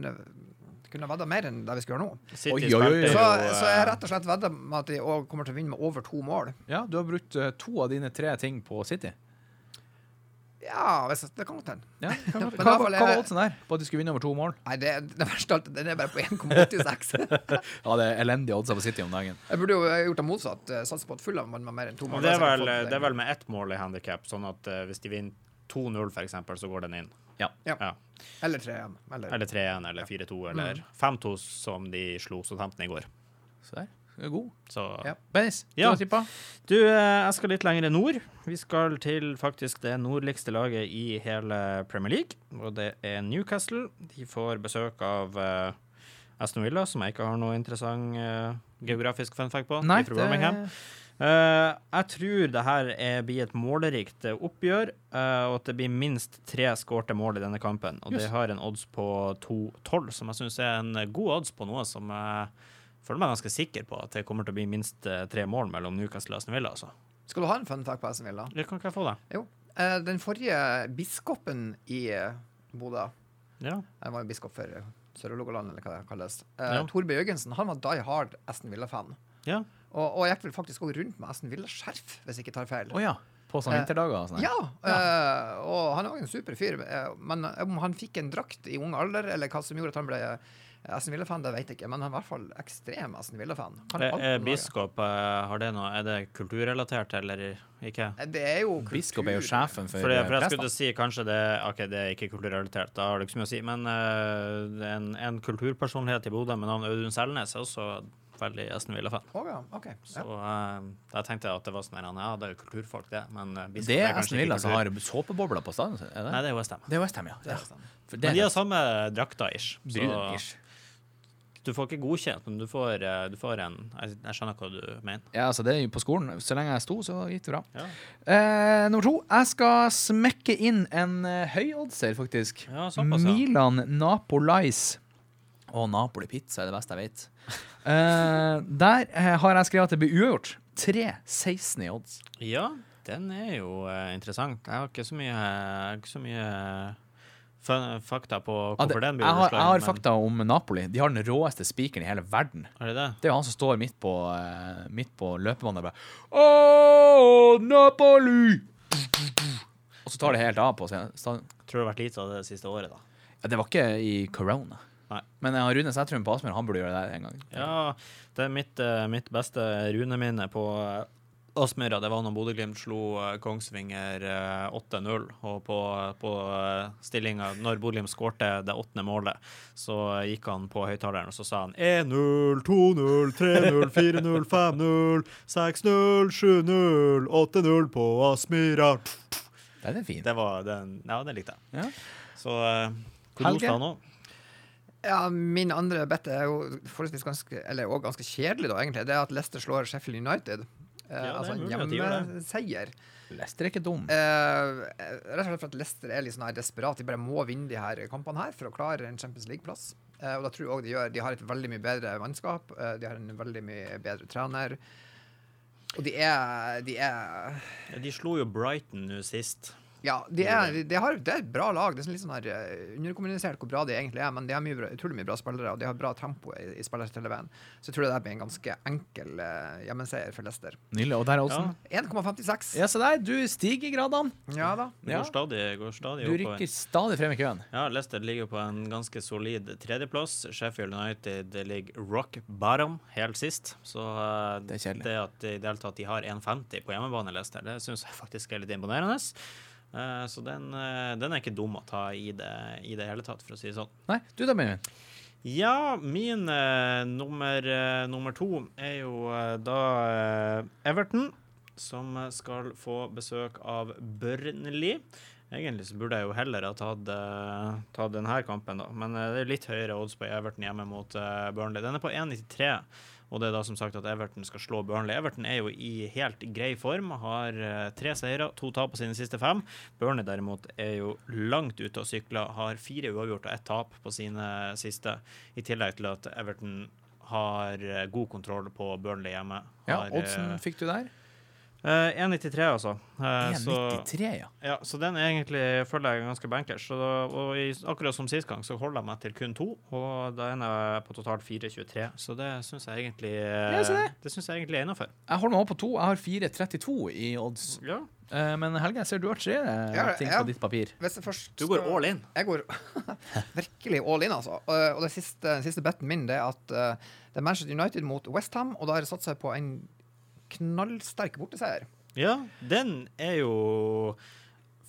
kunne vedda mer enn det vi skal gjøre nå. Oi, oi, oi. Så, så jeg eh, rett og slett vedder med at de kommer til å vinne med over to mål. Ja, du har brukt eh, to av dine tre ting på City. Ja, hvis det kan godt hende. Ja, hva, hva, hva var oddsen der på at de skulle vinne over to mål? Nei, det, det verste alt, den er bare på 1,86. Ja, det er elendige oddser på City om dagen. Jeg burde jo gjort det motsatt. eh, Satse på at Fulham med mer enn to mål. det, er vel, det er vel med ett mål i handikap, sånn at uh, hvis de vinner 2-0 for eksempel, så går den inn. Ja. Ja. Ja. Eller 3-1. Eller. Eller 3-1 eller 4-2 eller Mm. 5-2 som de slo Southampton i går. Så der. Du god. Så Ja. Dennis, du Ja. har tippa? Du, eh, jeg skal litt lenger nord. Vi skal til faktisk det nordligste laget i hele Premier League, og det er Newcastle. De får besøk av uh, Aston Villa, som jeg ikke har noe interessant uh, geografisk fun fact på. Nei, fra Birmingham. Uh, jeg tror det her er, blir et målerikt oppgjør, uh, og at det blir minst tre skårte mål i denne kampen. Og Just. det har en odds på 2-12, som jeg syns er en god odds på noe som jeg føler meg ganske sikker på at det kommer til å bli minst eh, tre mål mellom Newcastle og Aston Villa. Altså. Skal du ha en fun fact på Aston Villa? Det kan ikke jeg få det? Jo. Eh, Den forrige biskopen i eh, Bodø Ja. Han var jo biskop for Sør-Hålogaland, eller hva det kalles. Eh, Ja. Torbjørn Jørgensen han var die hard Aston Villa-fan. ja. Og, og jeg gikk vel faktisk òg rundt med Aston Villa-skjerf, hvis jeg ikke tar feil. Å ja. På sånne vinterdager sånn? Ja, eh, og han er òg en super fyr. Men om han fikk en drakt i ung alder, eller hva som gjorde at han ble Aston Villa-fan, det vet jeg ikke. Men han er i hvert fall ekstrem Aston Villa-fan. Biskop eh, har det noe, er det kulturrelatert eller ikke? Det er jo kultur. Biskop er jo sjefen for, For, det, eh, for jeg skulle si kanskje det OK, det er ikke kulturrelatert, da har det ikke så mye å si. Men uh, en, en kulturpersonlighet i Bodø med navn Audun Selnes er også veldig Aston Villa-fan. Oh, ja, OK. Så eh, da tenkte jeg at det var sånn her, ja, det er jo kulturfolk, det. Men Biskop Det er kanskje Aston ikke Villa som har såpebobler på stadion? Det? Nei, det er Westham. Det er Westham, ja. ja. For det Men de har samme drakta, ish. Så brun, ish. Du får ikke godkjent, men du får, eh, du får en jeg, jeg skjønner hva du mener. Ja, altså det er jo på skolen. Så lenge jeg sto, så gikk det bra. Ja, Eh, nummer to. Jeg skal smekke inn en uh, høyoddser, faktisk. ja såpass, ja. Milan Napolice. Å, Napoli pizza er det beste jeg vet. Eh, der eh, har jeg skrevet at det blir uavgjort. 3-16 i odds. Ja, den er jo eh, interessant. Jeg har ikke så mye, ikke så mye fakta på Ja, det, den blir jeg, har, jeg har men- fakta om Napoli. De har den råeste spikeren i hele verden. Er det det? Det er jo han som står midt på, eh, midt på løpebanen og bare Åh, Napoli! Og så tar det helt av på seg. Tror det har vært lite av det siste året, da. Ja, det var ikke i corona. Nei. Men har Rune Sætrum på Aspmyr, han burde gjøre det en gang. Ja, det er mitt, eh, mitt beste runeminne på eh, Aspmyra. Det var når Bodø-Glimt slo eh, Kongsvinger eh, 8-0. Og på, på eh, stillinga, når Bodø-Glimt skårte det åttende målet, så eh, gikk han på høyttaleren og så sa han 1-0, 2-0, 3-0, 4-0, 5-0, 6-0, 7-0, 8-0 på Aspmyra. Den er fin. Det var den Ja, det likte jeg. Ja. Så hvordan hvor han nå? Ja, min andre bette er jo forholdsvis ganske Eller også ganske kjedelig, da, egentlig. Det er at Leicester slår Sheffield United. Eh, det er altså en hjemmeseier. Lester er ikke dum. Eh, rett og slett for at Leicester er litt sånn her desperat. De bare må vinne de her kampene her for å klare en Champions League-plass. Eh, og da tror jeg også de gjør De har et veldig mye bedre mannskap. eh, de har en veldig mye bedre trener. Og de er De er Ja, De slo jo Brighton nå sist. Ja, de er, de har, det er et bra lag. Det er sånn litt sånn her eh, underkommunisert hvor bra de egentlig er, men de har mye bra, utrolig mye bra spillere, og de har bra tempo i, i spillerstilleveien. Så jeg tror det der blir en ganske enkel uh, hjemmeseier for Leicester. Nille, Og der er Ja, 1,56. Ja, se der. Du stiger i gradene. Ja da. Ja. går stadig, går stadig Du oppover. rykker stadig frem i køen. Ja, Leicester ligger på en ganske solid tredjeplass. Sheffield United ligger rock bottom helt sist. Så uh, Det er det at de, i det hele tatt de har 1,50 på hjemmebane, Leicester, det syns jeg faktisk er litt imponerende. Eh, så den, eh, den er ikke dum å ta i det, i det hele tatt, for å si det sånn. Nei, du da, Benjamin. Ja, min eh, nummer, nummer to er jo da Everton, som skal få besøk av Burnley. Egentlig så burde jeg jo heller ha tatt, tatt denne kampen, da. Men det er litt høyere odds på Everton hjemme mot Burnley. Den er på 1,93. Og det er da som sagt at Everton skal slå Burnley. Everton er jo i helt grei form. Har eh, tre seire, to tap på sine siste fem. Burnley derimot er jo langt ute og sykler. Har fire uavgjort og ett tap på sine siste. I tillegg til at Everton har eh, god kontroll på Burnley hjemme. Ja, Har, Oddsen fikk du der. Eh, 1,93, altså. Uh, 1,93, ja. ja, så den er egentlig føler jeg er ganske bankers. Så da, og i, akkurat som sist gang, så holder jeg meg til kun to, og da ender jeg på totalt 4,23. Så det syns jeg egentlig uh, Ja, det. Det syns jeg egentlig er innafor. Jeg holder meg også på to. Jeg har 4,32 i odds. Ja. Uh, men Helge, jeg ser du har tre eh, Ja, ting ja. på ditt papir. Hvis jeg først Du går all in. Jeg går virkelig all in, altså. Og, og det siste, den siste betten min det er at eh, det er Manchester United mot Westham, og da har jeg satsa på en knallsterk borteseier. Ja, den er jo,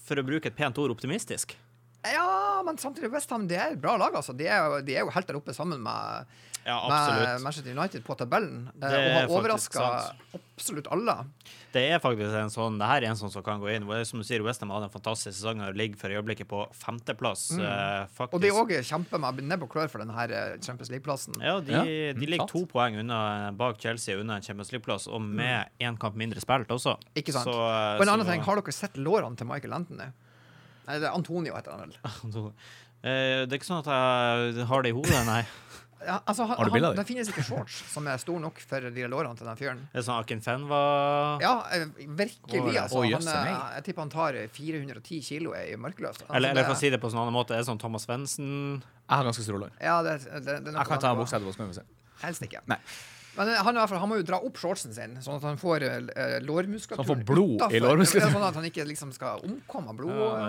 for å bruke et pent ord, optimistisk. Ja, men samtidig Westham det er et bra lag, altså. De er, de er jo helt der oppe sammen med, Ja, med. Manchester United på tabellen. eh, Det og har overraska absolutt alle. Det er faktisk en sånn Det her er en sånn som kan gå inn. Som du sier, Westham hadde en fantastisk sesong og ligger for øyeblikket på femteplass, eh, faktisk. Og de òg kjemper med nebb og klør for denne eh, Champions League-plassen. Ja, de, Ja, de mm, ligger to poeng unna bak Chelsea unna en Champions League-plass, og med én kamp mindre spilt også. Ikke sant? Så, eh, Og en annen så- ting, har dere sett lårene til Michael Anthony? Nei, det er Antonio heter han vel. Eh, Det er ikke sånn at jeg har det i hodet, nei. Ja, altså, han, Har du bilde av han, det? det finnes ikke shorts som er store nok for de lårene til den fyren. Det er sånn Akin Fenwa Ja, eh, virkelig, altså. å, Han, eh, meg. jeg tipper han tar 410 kilo i markløft. Altså, Eller, eller det- for å si det på en sånn annen måte, det er sånn Thomas Svendsen Jeg har ganske store lår. Ja, det, det, det er noe Jeg kan ta en buksa etterpå, så kan vi se. Helst ikke. Nei. Men eh, han, i hvert fall, han må jo dra opp shortsen sin, sånn at han får uh, lårmuskulatur Så han får blod i lårmuskulaturen. Sånn at han ikke liksom skal omkomme av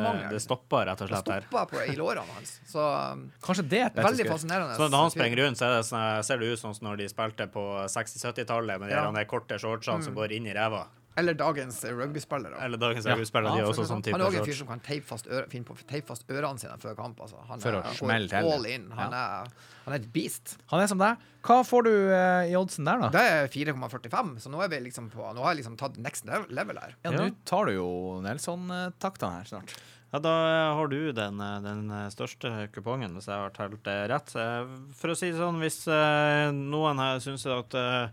ja. Det stopper rett og Det slett der. stopper på, i lårene hans. Så um, Kanskje det er veldig fascinerende. Så når han springer rundt, så er det sånn, ser det ut som når de spilte på 60-70-tallet med de Ja. korte shortsene som går inn i ræva. Eller dagens eh, rugbyspillere. Eller dagens Ja. rugbyspillere, de er også sånn type. Han er òg en fyr som kan teipe fast, øre, finne på å teipe fast ørene sine før kamp. Altså. Han, For er, å han smelle til. all in. Han, er, han er et beast. Han er som deg. Hva får du eh, i oddsen der, da? Det er 4,45, så nå er vi liksom på Nå har jeg liksom tatt next level- her. Ja, Ja. Nå tar du jo Nelson-taktene her snart. Ja, da har du den, eh, den største kupongen, hvis jeg har telt rett. Eh, For å si det sånn, hvis eh, noen her syns at eh,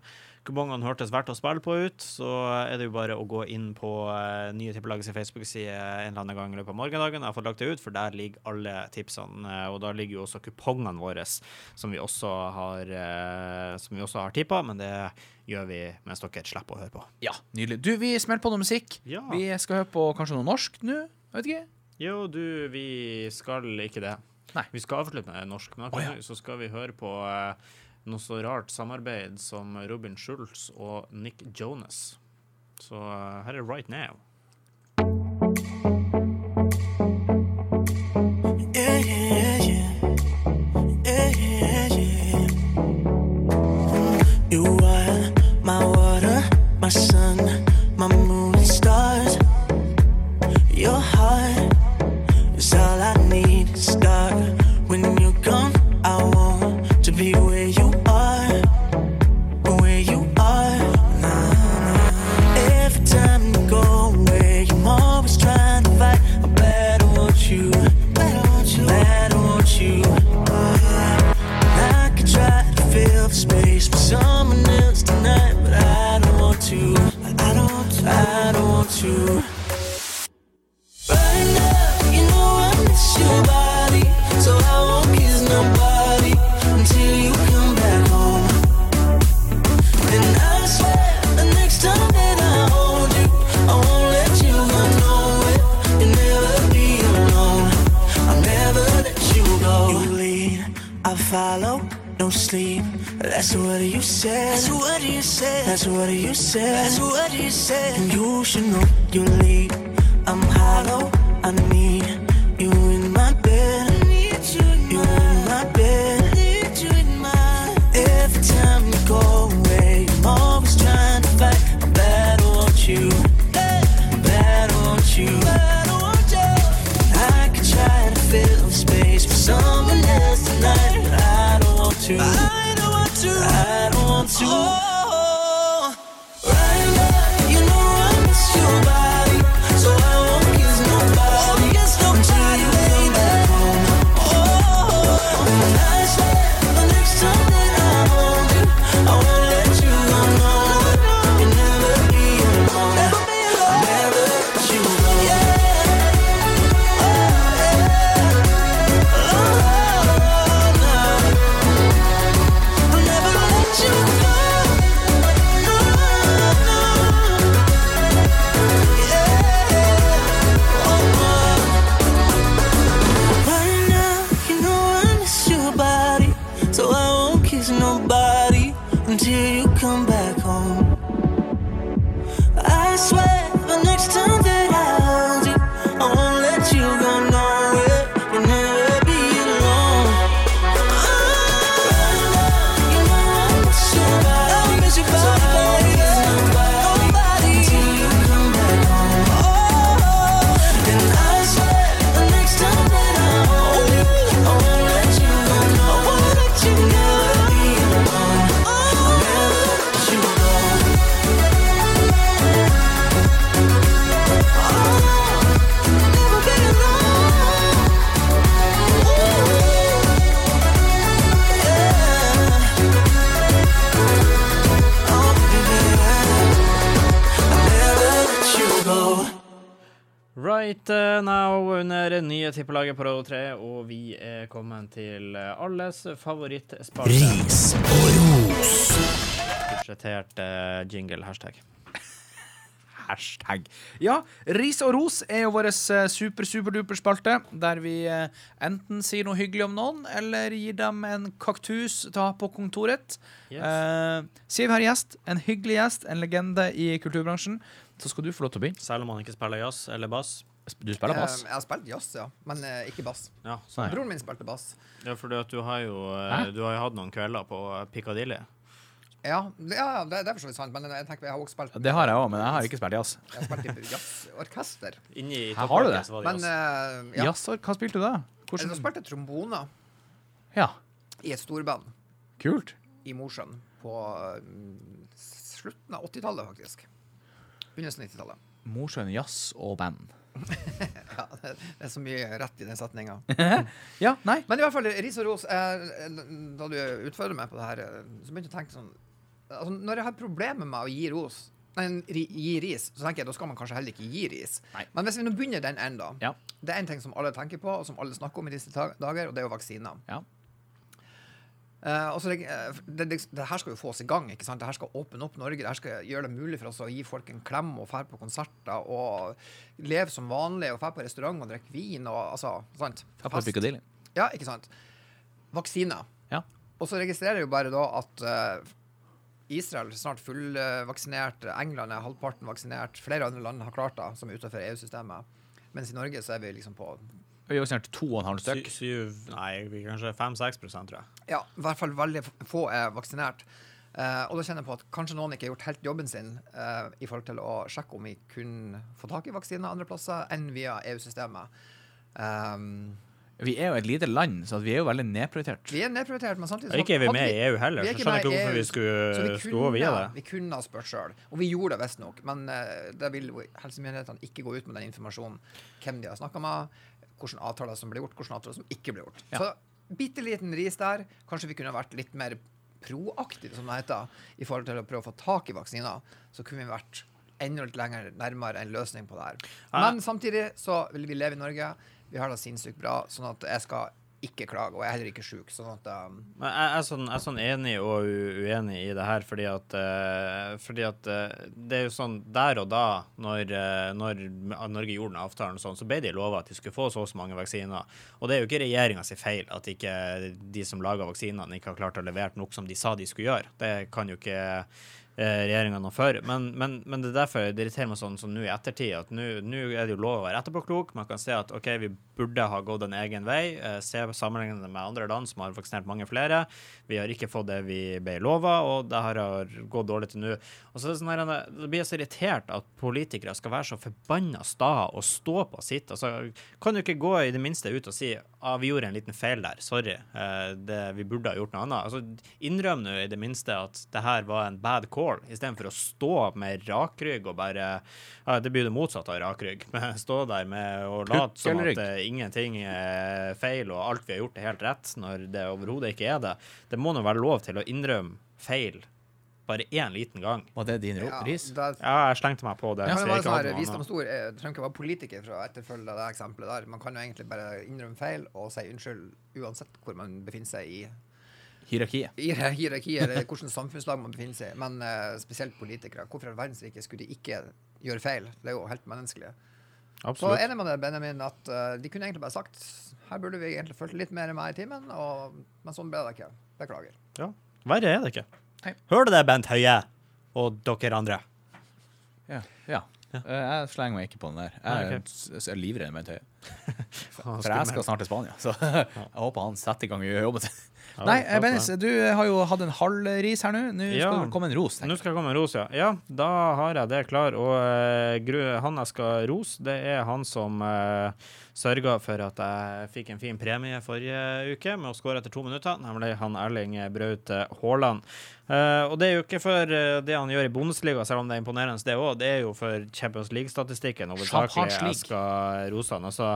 kupongene hørtes verdt å spille på ut, så er det jo bare å gå inn på uh, Nye Tippelagets Facebook-side en eller annen gang i løpet av morgendagen. Jeg har fått lagt det ut, for der ligger alle tipsene. eh, Og da ligger jo også kupongene våre, som vi også har, uh, som vi også har tippa, men det gjør vi mens dere slipper å høre på. Ja, nydelig. Du, vi smeller på noe musikk. Ja. Vi skal høre på kanskje noe norsk nå? Vet ikke. Jo, du, vi skal ikke det. Nei. Vi skal avslutte med norsk, men akkurat oh, ja. så skal vi høre på eh, noe så rart samarbeid som Robin Schultz og Nick Jonas. Så eh, her er Right Now. Eh, favorittspalte. Ris og ros. Budsjettert uh, jingle, hashtag. Hashtag. Ja, ris og ros er jo vår super-superduper-spalte, der vi eh, enten sier noe hyggelig om noen, eller gir dem en kaktus til å ha på kontoret. Yes. Eh, Siv har gjest, en hyggelig gjest, en legende i kulturbransjen. Så skal du få lov til å begynne. Selv om han ikke spiller jazz eller bass. Du spiller bass. Eh, Jeg har spilt jazz, ja, men eh, ikke bass. Ja, Nei. Broren min spilte bass. ja fordi du har jo eh, Du har jo hatt noen kvelder på Piccadilly. Ja, ja det, er for så vidt sant, men jeg tenker jeg har også spilt Det har jeg òg, men jeg har ikke spilt jazz. Jeg har spilt i jazzorkester. Inni Her har du det. Men jazz. eh, ja. Jazz, hva spilte du da? Jeg spilte trombone Ja, i et storband kult. i Mosjøen på slutten av 80-tallet, faktisk. Begynnelsen av 90-tallet. Mosjøen jazz og band. Ja, det er så mye rett i den setninga. Ja, nei. Men i hvert fall, ris og ros. eh, Da du utfordrer meg på det her, eh, så begynte jeg å tenke sånn altså, Når jeg har problemer med å gi ros Nei, gi ris, så tenker jeg da skal man kanskje heller ikke gi ris. Nei. Men hvis vi nå begynner den enden. Ja. Det er en ting som alle tenker på, og som alle snakker om i disse dager, og det er jo vaksiner. Ja. Eh, altså, det, eh, det, det, det her skal jo få oss i gang. ikke sant? Det her skal åpne opp Norge. Det her skal gjøre det mulig for oss å gi folk en klem og dra på konserter og leve som vanlig og dra på restaurant og drikke vin og altså, sant? Ta på. Piccadilly. Ja, ikke sant? Vaksiner. Ja. Og så registrerer jeg jo bare da at uh, Israel er snart fullvaksinert, England er halvparten vaksinert, flere andre land har klart det, som er utenfor EU-systemet. Mens i Norge så er vi liksom på Vi har vaksinert to og en halv Sy, stykk. syv, nei, kanskje fem-seks prosent, tror jeg. Ja, i hvert fall veldig få er vaksinert. Uh, og da kjenner jeg på at kanskje noen ikke har gjort helt jobben sin uh, i forhold til å sjekke om vi kunne få tak i vaksiner andre plasser enn via EU-systemet. Um, Vi er jo et lite land, så vi er jo veldig nedprioritert. vi er nedprioritert, men samtidig ikke er vi med i EU heller, er så skjønner jeg ikke hvorfor vi skulle, stå vi skulle via kunne, det. vi kunne ha spurt sjøl, og vi gjorde det visstnok. Men uh, da vil helsemyndighetene ikke gå ut med den informasjonen. Hvem de har snakka med, hvilke avtaler som ble gjort, hvilke avtaler som ikke ble gjort. Ja. Så bitte liten ris der. Kanskje vi kunne vært litt mer proaktive, som det heter, i forhold til å prøve å få tak i vaksiner. Så kunne vi vært enda litt lenger nærmere en løsning på det her. Ja. Men samtidig så vil vi leve i Norge. Vi har det sinnssykt bra, sånn at jeg skal ikke klage. Og jeg er heller ikke sjuk. Sånn um, jeg jeg er sånn, jeg er sånn enig og uenig i det her, fordi at, uh, fordi at uh, det er jo sånn der og da, når, uh, når Norge gjorde den avtalen, sånn, så ble de lova at de skulle få så og så mange vaksiner. Og det er jo ikke regjeringa feil at ikke de som laga vaksinene, ikke har klart å levere nok som de sa de skulle gjøre. Det kan jo ikke regjeringa noe for. Men, men, men det er derfor det irriterer meg sånn som nå i ettertid, at nå er det jo lov å være etterpåklok. Man kan se at OK, vi burde ha gått en egen vei. Eh, se sammenlignet med andre land som har vaksinert mange flere. Vi har ikke fått det vi ble lova, og det har gått dårlig til nå. Og så sånn her, det blir jeg så irritert at politikere skal være så forbanna sta og stå på sitt. Altså, kan du ikke gå i det minste ut og si ah, vi gjorde en liten feil der, sorry, eh, det, vi burde ha gjort noe annet. Altså, Innrøm nå i det minste at det her var en bad call, istedenfor å stå med rakrygg og bare ja, Det blir det motsatte av rakrygg. Men stå der med å late som at eh, ingenting er feil, og alt vi har gjort, er helt rett, når det overhodet ikke er det. Det må nå være lov til å innrømme feil bare én liten gang. Var det din ja, ris? det, Ja, jeg slengte meg på det. Ja, men sånn visdomsord. Trenger ikke være politiker for å etterfølge det eksempelet der. Man kan jo egentlig bare innrømme feil og si unnskyld uansett hvor man befinner seg i Hierarkiet. hierarkiet eller hvilket samfunnslag man befinner seg i. Men uh, spesielt politikere. Hvorfor i all verdens rike skulle de ikke gjøre feil? Det er jo helt menneskelig. Så enig med deg, Benjamin, at uh, de kunne egentlig bare sagt her burde vi egentlig fulgt litt mer med i timen, og, men sånn ble det ikke. Beklager. Ja. Verre er det ikke. Hører du det, Bent Høie? Og dere andre. Ja. ja. ja. Jeg slenger meg ikke på den der. Jeg okay. S- er livredd Bent Høie. For jeg skal snart til Spania, så jeg håper han setter i gang i jobben sin. Ja, Nei, takk Bennis, du har jo hatt en halv ris her nå. Nå Ja. skal det komme en ros. Nå skal jeg komme en ros, ja. Ja, da har jeg det klar. Og uh, han jeg skal rose, det er han som uh, sørga for at jeg fikk en fin premie forrige uke med å skåre etter to minutter, nemlig han Erling Braut eh, Haaland. Uh, og det er jo ikke for eh, det han gjør i Bundesliga, selv om det er imponerende, det òg. Det er jo for Champions League-statistikken hovedsakelig jeg skal rose han. Altså,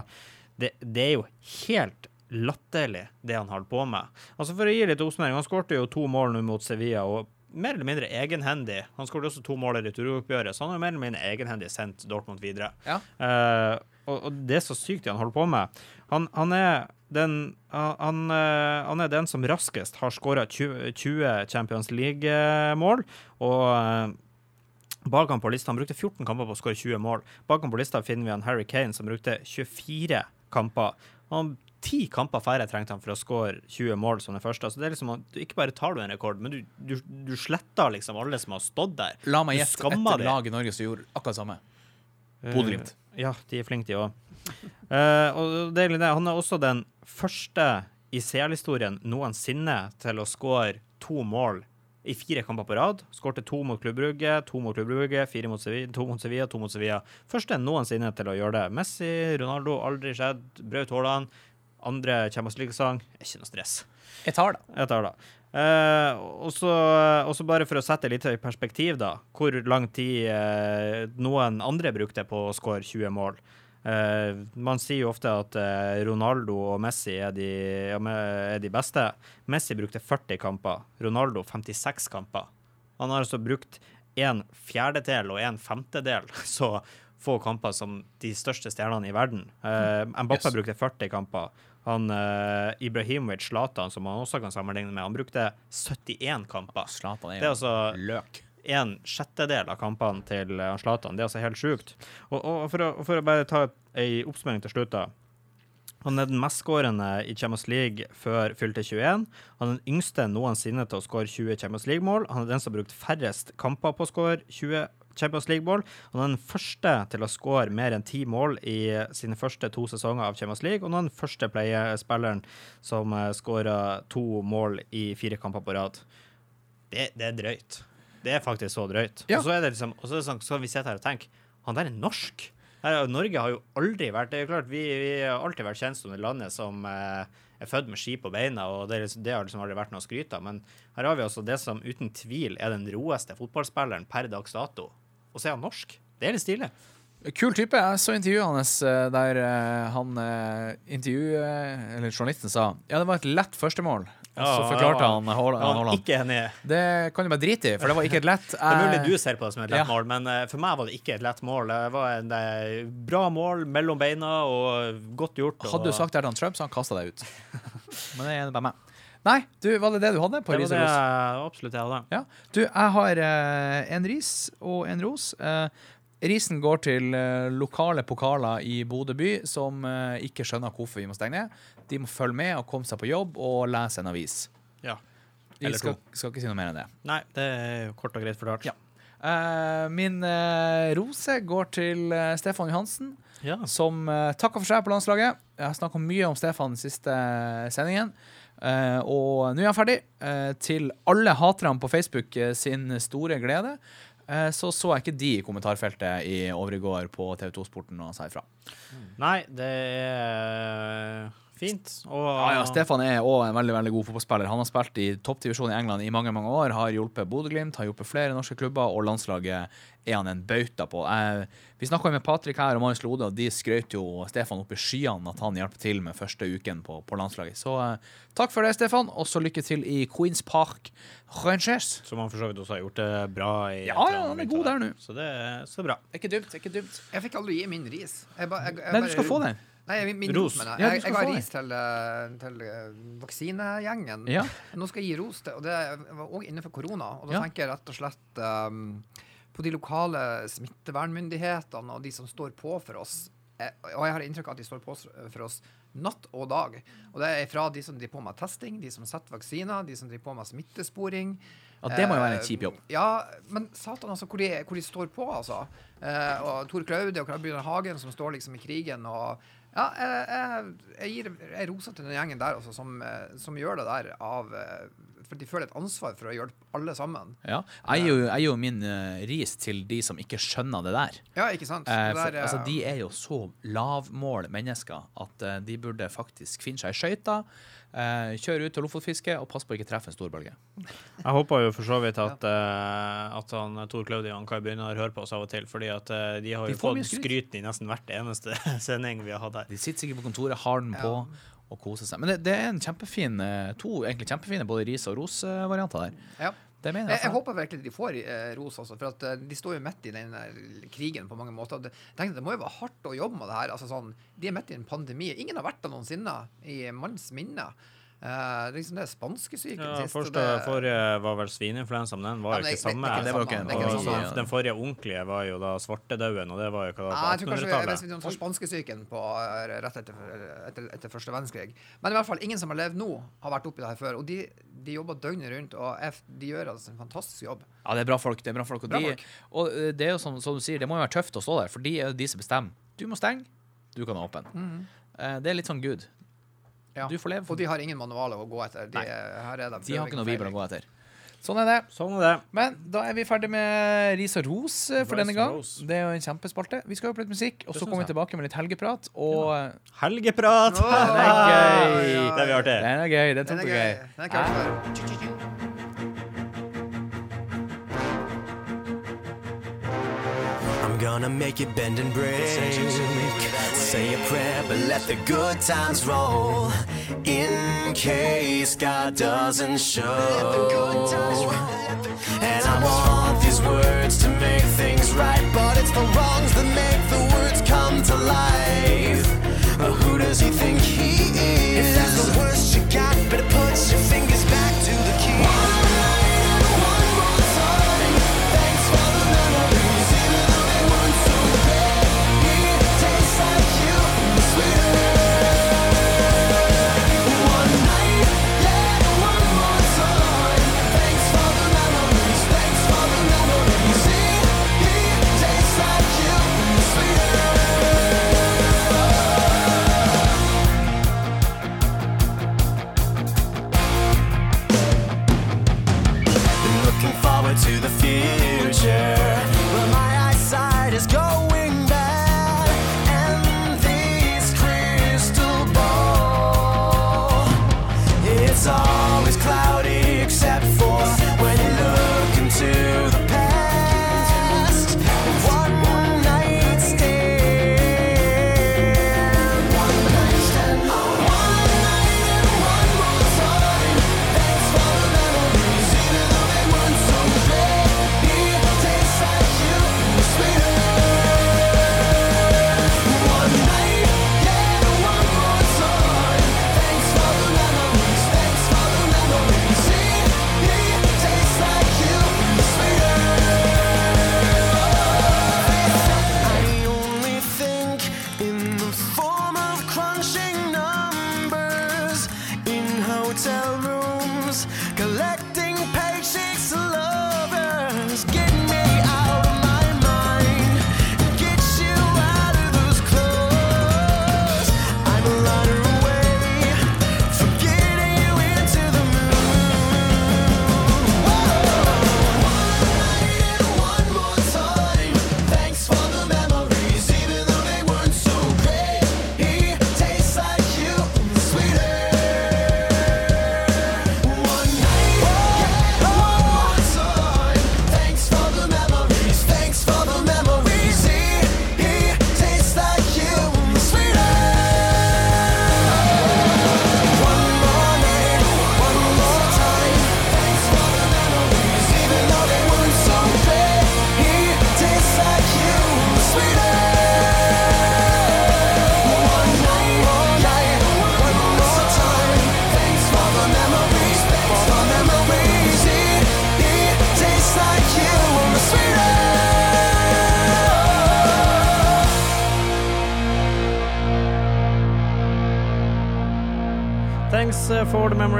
det, det er jo helt latterlig, det han holder på med. Altså For å gi litt oppsummering, han skårte jo to mål nå mot Sevilla. og mer eller mindre egenhendig. Han skåret også to mål i returoppgjøret, så han har mer eller mindre egenhendig sendt Dortmund videre. Ja. Uh, og, og det er så sykt det han holder på med. Han, han, er, den, han, eh, han er den som raskest har skåra 20, 20 Champions League-mål. Og eh, bak han på lista Han brukte 14 kamper på å skåre 20 mål. Bak han på lista finner vi han Harry Kane, som brukte 24 kamper. Han Ti kamper færre trengte han for å skåre 20 mål som den første. Så det er liksom du Ikke bare tar du en rekord, men du, du, du sletter liksom alle som har stått der. La meg gjette skammer et lag i Norge som gjorde akkurat samme. Bodø-Glimt. Uh, ja, de er flinke, de òg. og det er det. Han er også den første i CL-historien noensinne til å skåre to mål i fire kamper på rad. Skårte to mot Klubb Brugge, to mot Klubb Brugge, fire mot Sevilla, to mot Sevilla, to mot Sevilla. Første noensinne til å gjøre det. Messi, Ronaldo, aldri skjedd. Braut Haaland. Andre Champions League-sang. Ikke noe stress. Jeg tar det. Jeg tar det. Eh, og så bare for å sette litt i perspektiv, da. Hvor lang tid eh, noen andre brukte på å skåre 20 mål. Eh, man sier jo ofte at eh, Ronaldo og Messi er de, er de beste. Messi brukte 40 kamper. Ronaldo 56 kamper. Han har altså brukt en fjerdedel og en femtedel så få kamper som de største stjernene i verden. Uh, Mbappé Yes. brukte 40 kamper. Han uh, Ibrahimovic Zlatan, som han også kan sammenligne med, han brukte 71 kamper. Zlatan er Det er jo altså løk. en sjettedel av kampene til eh, Zlatan. Det er altså helt sjukt. Og, og for, å, for å bare ta ei oppsummering til slutt, da. Han er den mestskårende i Champions League før fylte 21. Han er den yngste noensinne til å skåre 20 Champions League-mål. Han er den som har brukt færrest kamper på å skåre 20 Champions League-mål. Han er den første til å skåre mer enn ti mål i sine første to sesonger av Champions League. Og han er den første playerspilleren som uh, skåra to mål i fire kamper på rad. Det, det er drøyt. Det er faktisk så drøyt. Ja. Og så er det liksom, og så er det sånn, så vi sitter her og tenker Han der er norsk. Her, Norge har jo aldri vært Det er jo klart, vi, vi har alltid vært kjent som det landet som eh, er født med ski på beina, og det, liksom- det har liksom aldri vært noe å skryte av. Men her har vi altså det som uten tvil er den roeste fotballspilleren per dags dato. Og så er han norsk. Det er litt stilig. Kul type. Jeg så intervjuet hans eh, der eh, han eh, intervju... Eller journalisten sa ja, det var et lett førstemål. Og så Ja, forklarte ja. han Haaland- ikke enig. Det kan du bare drite i, for det var ikke et lett. Det er mulig du ser på det som et lett ja. mål, men for meg var det ikke et lett mål. Det var en bra mål mellom beina og godt gjort. Og Hadde du sagt det til Trump, så han kasta deg ut. Men det er bare meg. Nei, du, var det det du hadde på det ris og det ros? jeg absolutt jeg hadde. Ja. Du, jeg har eh, en ris og en ros. Eh, risen går til eh, lokale pokaler i Bodø by som eh, ikke skjønner hvorfor vi må stenge ned. De må følge med og komme seg på jobb og lese en avis. Ja. Vi skal, skal ikke si noe mer enn det. Nei, det er jo kort og greit fortalt. Ja. Eh, min eh, rose går til Stefan Johansen, Ja. som uh, takker for seg på landslaget. Jeg har snakka mye om Stefan den siste sendingen. Eh, og nå er han ferdig. Uh, til alle haterne på Facebook uh, sin store glede, så så jeg ikke de i kommentarfeltet i overgår på TV2 Sporten og sa ifra. Nei, det er fint. Og Ja, ja, Stefan er òg en veldig veldig god fotballspiller. Han har spilt i toppdivisjon i England i mange mange år, har hjulpet Bodø-Glimt, har hjulpet flere norske klubber, og landslaget er han en bauta på. Jeg, vi snakka med Patrick her og Marius Lode, og de skrøt jo Stefan opp i skyene at han hjelper til med første uken på, på landslaget. Så eh, takk for det, Stefan, og så lykke til i Queens Park Rangers. Som han for så vidt også har gjort det bra i. Ja, ja, han er god der nå. Så det er så bra. Ikke dumt, ikke dumt. Jeg fikk aldri gi min ris. Jeg ba, jeg, jeg Nei, du skal få den. Nei, min, min Ros. ros, jeg. Jeg, få ris til, eh, til eh, vaksinegjengen. Ja. Nå skal jeg gi ros til Og det var òg innenfor korona. Og da Ja. tenker jeg rett og slett um, på de lokale smittevernmyndighetene og de som står på for oss. Jeg, Og jeg har inntrykk av at de står på for oss natt og dag. Og det er fra de som driver på med testing, de som setter vaksiner, de som driver på med smittesporing. Ja, det må jo være en Eh, kjip jobb. Ja, men satan, altså, hvor de, hvor de står på, altså. Eh, og Tor Klaude og Karl Hagen som står liksom i krigen og Ja, jeg, jeg, gir jeg roser til den gjengen der, også, som, eh, som gjør det der av eh, For de føler et ansvar for å hjelpe alle sammen. Ja. Jeg gir jo, jeg gir jo min uh, ris til de som ikke skjønner det der. Ja, ikke sant? Eh, for, der, eh, altså, de er jo så lavmål mennesker at uh, de burde faktisk finne seg i skøyter, eh, kjøre ut til Lofotfiske og pass på å ikke treffe en stor bølge. Jeg håper jo for så vidt at, uh, at han, Tor Claudio og han begynner å høre på oss av og til, fordi at uh, de har De jo fått skryt. skryt i nesten hvert eneste sending vi har hatt her. De sitter sikkert på kontoret, har den på og koser seg. Men det, det er en kjempefin, eh, to egentlig kjempefine både ris- og ros-varianter der. ja. Det mener Jeg, jeg. jeg håper virkelig de får eh, ros også, for at eh, de står jo midt i den krigen på mange måter. Det, tenkte, det må jo være hardt å jobbe med det her. Altså, sånn, de er midt i en pandemi. Ingen har vært der noensinne i manns minne. Eh, det er liksom det er spanskesyken Ja, sist. første, det- forrige var vel svineinfluensa, men den var Ja, jo men ikke det- samme. det ikke ikke samme. Og den forrige ordentlige var jo da svartedauden, og det var jo hva da, Nei, på jeg tror kanskje jeg 1800-tallet. vet ikke om det var spanskesyken på eh, rett etter, etter, etter første verdenskrig. Men i hvert fall, ingen som har levd nå, har vært oppi det her før. Og de, de jobber døgnet rundt, og de gjør altså en fantastisk jobb. Ja, det er bra folk. det er bra folk. Og, Bra de, folk. og eh, det er jo som, som du sier, det må jo være tøft å stå der, for de er jo de som bestemmer. Du må stenge, du kan åpne. Eh, Det er litt sånn Gud. Ja. Du får leve. Og de har ingen manualer å gå etter. De, er de, De har ikke noe bibel å gå etter. Sånn er det. Sånn er det. Men da er vi ferdig med ris og ros eh, for Ris denne gang. Det er jo en kjempespalte. Vi skal høre på litt musikk, og så kommer vi tilbake med litt helgeprat. Og ja. Helgeprat! Oh, Den er gøy. Det er artig. den er gøy. Den Den er gøy. gøy. Den er ikke hørt før. I'm gonna make it bend and break. Say a prayer, but let the good times roll. In case God doesn't show. And I want these words to make things right, but it's the wrongs that make the words come to life. Uh, who does he think he is? If that's the worst you got, better put your fingers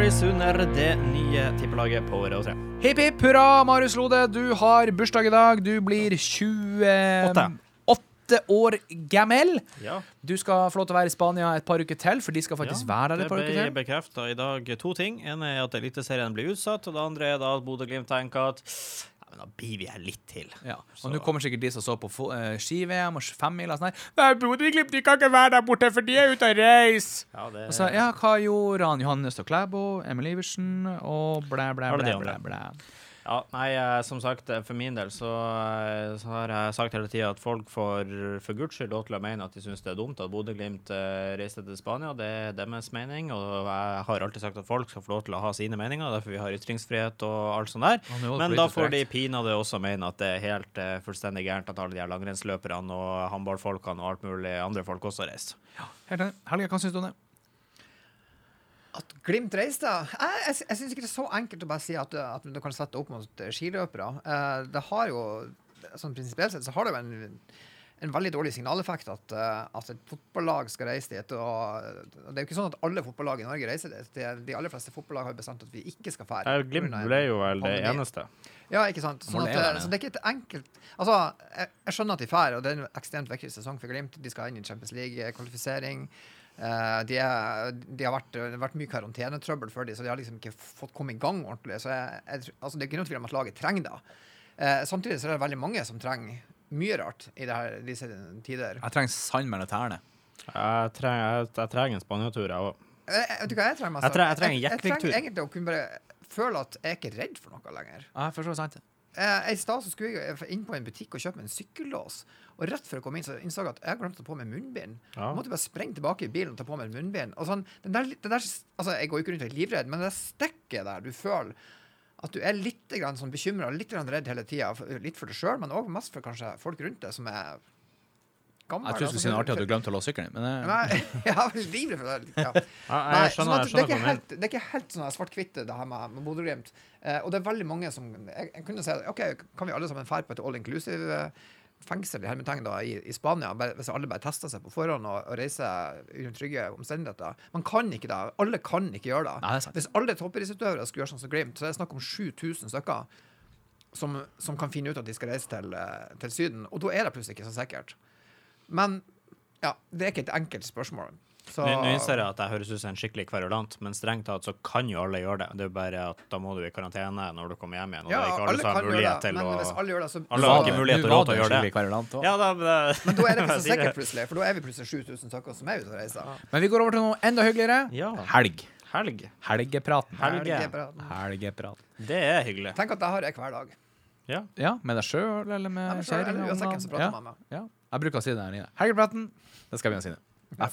for under det nye tippelaget på Radio 3. Hipp hipp hurra, Marius Lode. Du har bursdag i dag. Du blir 28 år gammel. Ja, Du skal få lov til å være i Spania et par uker til, for de skal faktisk være der et par uker til. Det ble bekrefta i dag to ting. En er at Eliteserien blir utsatt, og det andre er da at Bodø-Glimt tenker at ja, men da blir vi her litt til. Ja. Så- Og nå kommer sikkert de som så på eh, ski-VM og femmila og sånn her. Nei, Bodø-Glimt de kan ikke være der borte, for de er ute og reiser. Ja, det Og så, ja, hva gjorde han? Johannes og Klæbo, Emil Iversen og blæ, blæ, blæ, blæ, blæ. Ja, nei, eh, som sagt, eh, for min del så, eh, så har jeg sagt hele tida at folk får for guds skyld lov til å mene at de syns det er dumt at Bodø-Glimt reiste til Spania. Det er deres mening, og jeg har alltid sagt at folk skal få lov til å ha sine meninger, derfor vi har ytringsfrihet og alt sånt der. Er Men da får de pinadø også mene at det er helt fullstendig gærent at alle de her langrennsløperne og håndballfolkene og alt mulig andre folk også reiser. Helt enig. Helge, hva syns du om det? At Glimt reiste? Jeg, jeg, jeg syns ikke det er så enkelt å bare si at, at du kan sette opp mot eh, skiløpere. Uh, det har jo, sånn prinsipielt sett, så har det jo en, en veldig dårlig signaleffekt at, uh, at et fotballag skal reise dit. Og, og det er jo ikke sånn at alle fotballag i Norge reiser dit. De aller fleste fotballag har bestemt at vi ikke skal fære. Glimt ble jo vel det eneste. Ja, ikke sant. Sånn at, eh, så det er ikke et enkelt Altså, jeg, jeg skjønner at de drar, og det er en ekstremt viktig sesong for Glimt. De skal inn i Champions League-kvalifisering. Eh, de, er, de har vært, det har vært mye karantenetrøbbel for dem, så de har liksom ikke fått komme i gang ordentlig. Så jeg, jeg, altså, det er ikke noe tvil om at laget trenger det. Eh, samtidig så er det veldig mange som trenger mye rart i det her, disse tider. Jeg trenger sand mellom tærne. Jeg trenger, jeg, jeg trenger en Spania-tur, jeg òg. Eh, vet du hva jeg trenger mest? Jeg trenger trenger jeg, jeg trenger egentlig å kunne bare føle at jeg er ikke redd for noe lenger. Ja, jeg forstår sant. Eh, I stad skulle jeg inn på en butikk og kjøpe en sykkellås. Og rett før jeg kom inn, så innså jeg at jeg glemte å ta på meg munnbind. Ja. Jeg måtte bare sprenge tilbake i bilen og ta på meg munnbind. Og sånn, den der, den der, altså, jeg går jo ikke rundt og er livredd, men det stikket der du føler at du er litt grann sånn bekymra, litt redd hele tida. Litt for deg sjøl, men òg mest for kanskje folk rundt deg som er gamle. Jeg tror du skulle si noe artig at du glemte å låse sykkelen din, men eh, Nei, jeg er livredd for det. Ja. Ja, Nei, sånn at det, er ikke helt, det er ikke helt sånn svart-hvitt, det her med, med Bodø-Glimt. Eh, og det er veldig mange som Jeg, jeg kunne si OK, kan vi alle sammen dra på et all inclusive eh, fengsel i hermetegn da, i, i Spania, bare, hvis alle bare tester seg på forhånd og, og reiser under trygge omstendigheter? Man kan ikke det. Alle kan ikke gjøre det. Nei, det. Hvis alle toppidrettsutøvere skulle gjøre sånn som Glimt, så er det snakk om 7000 stykker som, som kan finne ut at de skal reise til, eh, til Syden. Og da er det plutselig ikke så sikkert. Men ja, det er ikke et enkelt spørsmål. Så, Nå innser jeg at jeg høres ut som en skikkelig kverulant, men strengt tatt så kan jo alle gjøre det. Det er bare at da må du i karantene når du kommer hjem igjen, og ja, det er ikke alle som har mulighet det, til men å hvis alle gjør det, så Alle har ikke mulighet til å råd til å gjøre det. kverulant. Ja, da, det, Men da er det ikke så sikkert plutselig, for da er vi plutselig 7000 stykker som er ute og reiser. Men vi går over til noe enda hyggeligere. Ja. Helg. Helg. Helgepraten. Helge. Helgepraten. Helgepraten. Det er hyggelig. Tenk at det har jeg hver dag. Ja. Ja, med deg sjøl eller med er kjerringa? uansett hvem som prater med meg. Ja. Jeg bruker å si det der inne. Helgepraten. Det skal vi si det. I.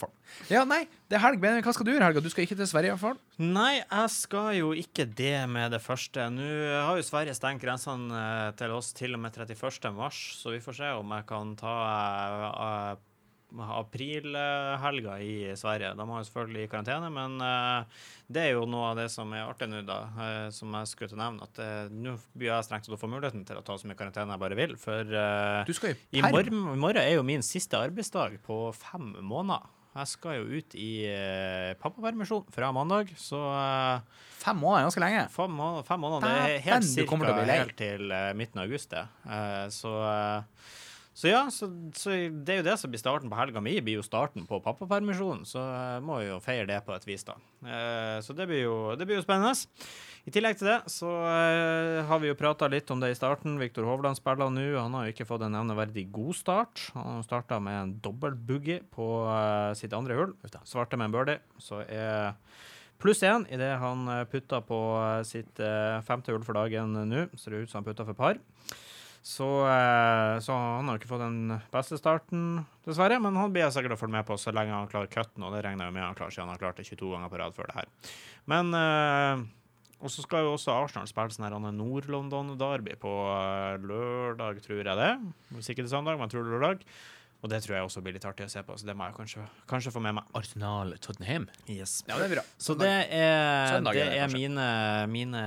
Ja, nei, det er helg. Benjamin, hva skal du gjøre i helga? Du skal ikke til Sverige, i hvert fall. Nei, jeg skal jo ikke det med det første. Nå har jo Sverige stengt grensene eh, til oss til og med 31. mars, så vi får se om jeg kan ta uh, aprilhelga i Sverige. Da må jeg selvfølgelig karantene, men eh, det er jo noe av det som er artig nå, da, eh, som jeg skulle til å nevne. At eh, nå blir jeg strengt tatt å få muligheten til å ta så mye karantene jeg bare vil. For i i morgen, morgen er jo min siste arbeidsdag på fem måneder. Jeg skal jo ut i eh, pappapermisjon fra mandag, så eh, Fem måneder er ganske lenge. fem, måneder, fem måneder det er helt cirka, til helt til eh, midten av august, det. Så, så ja, så, så det er jo det som blir starten på helga mi, blir jo starten på pappapermisjonen. Så må vi jo feire det på et vis, da. Eh, så det blir, jo, det blir jo spennende. I tillegg til det så eh, har vi jo prata litt om det i starten. Viktor Hovland spiller nå. Han har jo ikke fått en nevneverdig god start. Han starta med en dobbeltboogie på eh, sitt andre hull. Svarte med en birdie. Så er pluss én idet han eh, putta på eh, sitt femte hull for dagen nå. Ser det ut som han putta for par. Så, eh, så han har ikke fått den beste starten, dessverre. Men han blir sikkert å følge med på så lenge han klarer cutten, og det regner jeg med han klarer, siden han har klart det 22 ganger på rad før det her. Men eh, Og så skal jo også Arsenal spille sånn her Nord-London-derby på eh, lørdag, tror jeg det. Hvis ikke det er søndag, men jeg tror det er lørdag. Og det tror jeg også blir litt artig å se på, så det må jeg kanskje, kanskje få med meg. Arsenal Tottenham. Yes. Ja, det er bra. Så det er, Søndag det er er mine, mine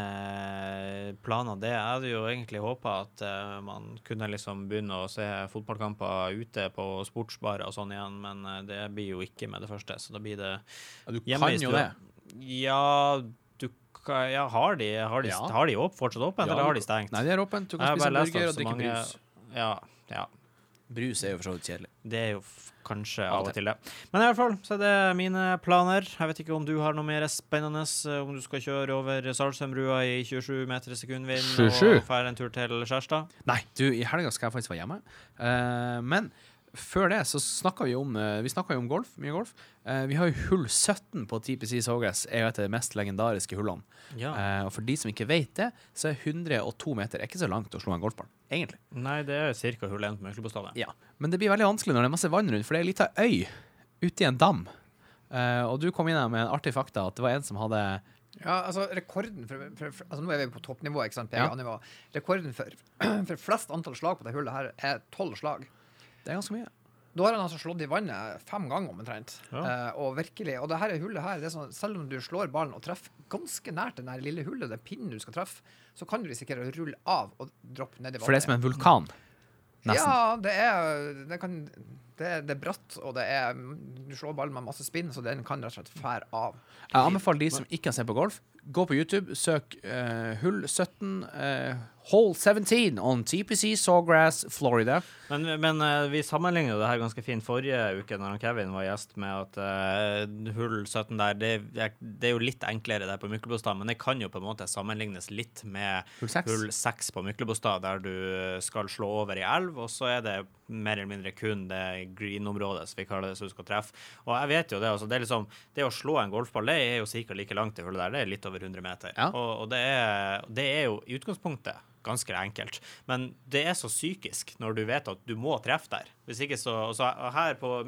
planer. Det jeg hadde jo egentlig håpa at uh, man kunne liksom begynne å se fotballkamper ute på sportsbarer og sånn igjen, men uh, det blir jo ikke med det første. Så da blir det Ja, du hjemme kan jo det. Ja, du ja, Har de, har de, Ja. har de opp, fortsatt åpent, eller har de stengt? Nei, de er åpent. Du kan spise burger og drikke brus. Ja, ja. Brus er jo for så vidt kjedelig. Det er jo f kanskje Av og til det. Men i hvert fall så er det mine planer. Jeg vet ikke om du har noe mer spennende. eh, Om du skal kjøre over Salsheimbrua i 27 meter i sekundvind og dra en tur til Skjærstad. Nei, du, i helga skal jeg faktisk være hjemme. Uh, men før det så snakka vi om eh, Vi jo om golf, mye golf. Eh, vi har jo hull 17 på TPC Sawgrass, er jo et av de mest legendariske hullene. Ja. Eh, og for de som ikke vet det, så er 102 meter er ikke så langt å slå en golfball, egentlig. Nei, det er ca. hull 1 på Møkkelbostadet Ja. Men det blir veldig vanskelig når det er masse vann rundt, for det er ei lita øy ute i en dam. Eh, og du kom inn her med en artig fakta, at det var en som hadde Ja, altså rekorden for, for, for altså Nå er vi på toppnivå, ikke sant, Ja. PGA-nivå. Rekorden for, for flest antall slag på det hullet her er tolv slag. Det er ganske mye. Da har han altså slått i vannet fem ganger omtrent. Ja. Eh, og virkelig, og det her hullet her, det er sånn, selv om du slår ballen og treffer ganske nært den lille hullet, den pinnen du skal treffe, så kan du risikere å rulle av og droppe ned i vannet. For det er som en vulkan. Nesten. Ja, det er, det, kan, det, er, det er bratt, og det er Du slår ballen med masse spinn, så den kan rett og slett fære av. Jeg anbefaler de som ikke har sett på golf, gå på YouTube, søk uh, hull 17 eh, Hole 17 on TPC Sawgrass, Florida. Men, men eh, vi sammenligner jo det her ganske fint forrige uke når Kevin var gjest, med at uh, hull 17 der, det, er- det er jo litt enklere der på Myklebostad, men det kan jo på en måte sammenlignes litt med Hull 6, hull 6 på Myklebostad, der du skal slå over i elv, og så er det mer eller mindre kun det green-området, som vi kaller det, som du skal treffe. Og jeg vet jo det, altså, det er liksom, det å slå en golfball, det er jo sikkert like langt det hullet der, det er litt over 100 meter. Ja. Og, og det, er, det er jo i utgangspunktet ganske enkelt. Men det er så psykisk når du vet at du må treffe der. Hvis ikke så, så Her på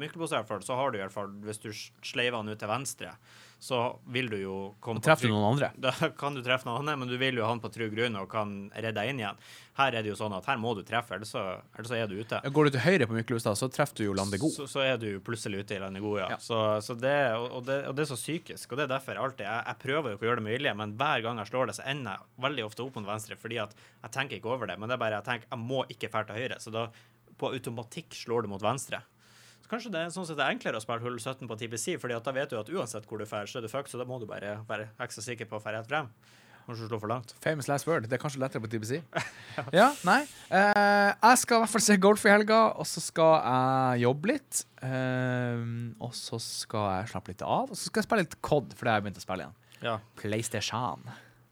fall, så har du i hvert fall, hvis du sleiver han ut til venstre, så vil du jo komme Og trygg- noen andre? Da kan du treffe noen andre, men du vil jo ha han på trygg grunn og kan redde deg inn igjen. Her er det jo sånn at her må du treffe, ellers så, ellers så er du ute. Går du til høyre på Myklebostad, så treffer du jo Landegod. Så, så er du plutselig ute i landet god, ja. Ja. Så, så det, og, det, og det er så psykisk, og det er derfor alltid jeg, jeg prøver jo ikke å gjøre det med vilje, men hver gang jeg slår det, så ender jeg veldig ofte opp mot venstre, fordi at jeg tenker ikke over det. Men det er bare jeg tenker jeg må ikke fære til høyre, så da på automatikk slår du mot venstre. Kanskje det er sånn det er enklere å spille hull 17 på TBC, fordi at da vet du at uansett hvor du drar, så er du fucked, så da må du bare være ekstra sikker på å dra rett frem. Kanskje slår for langt. Famous last word. Det er kanskje lettere på TBC. ja, nei. Uh, jeg skal i hvert fall se golf i helga, og så skal jeg jobbe litt. Uh, og så skal jeg slappe litt av, og så skal jeg spille litt COD, for det har jeg begynt å spille igjen. Ja. PlayStation.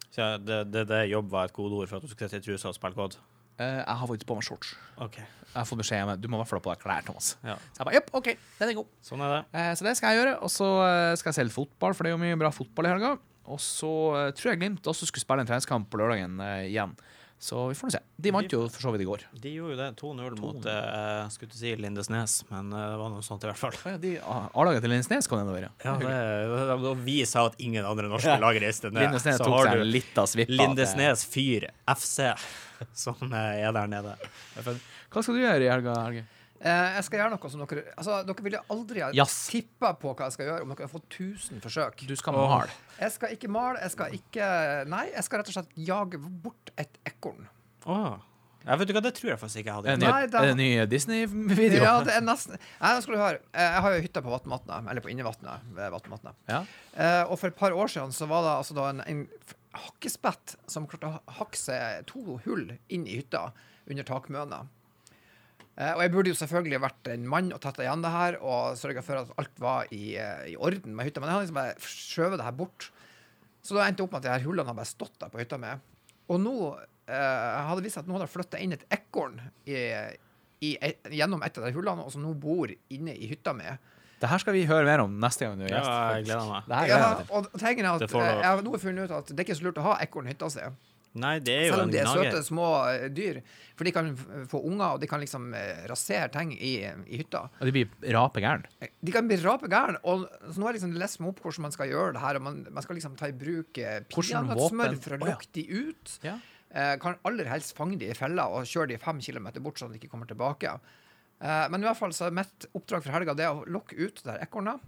Så ja, det, det, det jobb var et kodeord for at du skulle sitte i trusa og spille kod? Eh, jeg har faktisk på meg shorts. OK. Jeg har fått beskjed om du må i hvert fall ha på deg klær, Thomas. Ja. Så jeg bare, jepp, OK, den er god. Sånn er det. Eh, så det skal jeg gjøre. Og så eh, skal jeg selge fotball, for det er jo mye bra fotball i helga. Og så tror jeg Glimt også skulle spille en treningskamp på lørdagen igjen. Så vi får nå se. De vant jo for så vidt i går. De gjorde jo det. 2-0 mot uh, skulle si Lindesnes, men eh, det var noe sånt i hvert fall. Ja, de- A-laget til Lindesnes kan det være. Ja, det, og vi sa at ingen andre norske lag reiste ned. Lindesnes så har du litt av svippa, Lindesnes Fyr FC, som eh, er der nede. Hva skal du gjøre i helga, Helge? Eh, jeg skal gjøre noe som dere Altså, dere ville aldri ha yes. tippa på hva jeg skal gjøre om dere har fått 1000 forsøk. Du skal male. Jeg skal ikke male, jeg skal ikke Nei, jeg skal rett og slett jage bort et ekorn. Åh. Jeg vet du hva, det tror jeg faktisk ikke jeg hadde. ny, Nei, det er det ny Disney-video? Ja, det er nesten Nei, nå skal du høre. Eh, Jeg har jo hytta på Vatnvatnet, eller på Innevatnet ved Vatnvatnet. Ja. Eh, og for et par år siden så var det altså da en, en hakkespett som klarte å hakke seg to hull inn i hytta under takmøna. Eh, og jeg burde jo selvfølgelig vært en mann og tatt igjen det her og sørga for at alt var i, eh, i orden med hytta, men jeg har liksom bare skjøvet det her bort. Så da endte jeg opp med at de her hullene har bare stått der på hytta med. Og nå eh, hadde det vist seg at nå hadde flytta inn et ekorn i, i, gjennom et av de hullene, og som nå bor inne i hytta med. Det her skal vi høre mer om neste gang du er Ja, jeg gleder meg. Det her gleder Ja, jeg meg til. og tingen er at eh, jeg har nå funnet ut at det er ikke så lurt å ha ekorn i hytta si. Nei, det er jo Selv om de er søte, små eh, dyr. For de kan få unger, og de kan liksom eh, rasere ting i, i hytta. Og de blir rapegæren. De kan bli rapegærne. Og så nå har jeg liksom lest meg opp hvordan man skal gjøre det her. Og man, man skal liksom ta i bruk eh, peanøttsmør for å lukke lokke de ut. Ja. Eh, kan aller helst fange de i fella og kjøre de fem kilometer bort, sånn at de ikke kommer tilbake. Eh, men i hvert fall så er mitt oppdrag for helga det å lokke ut det her ekornet.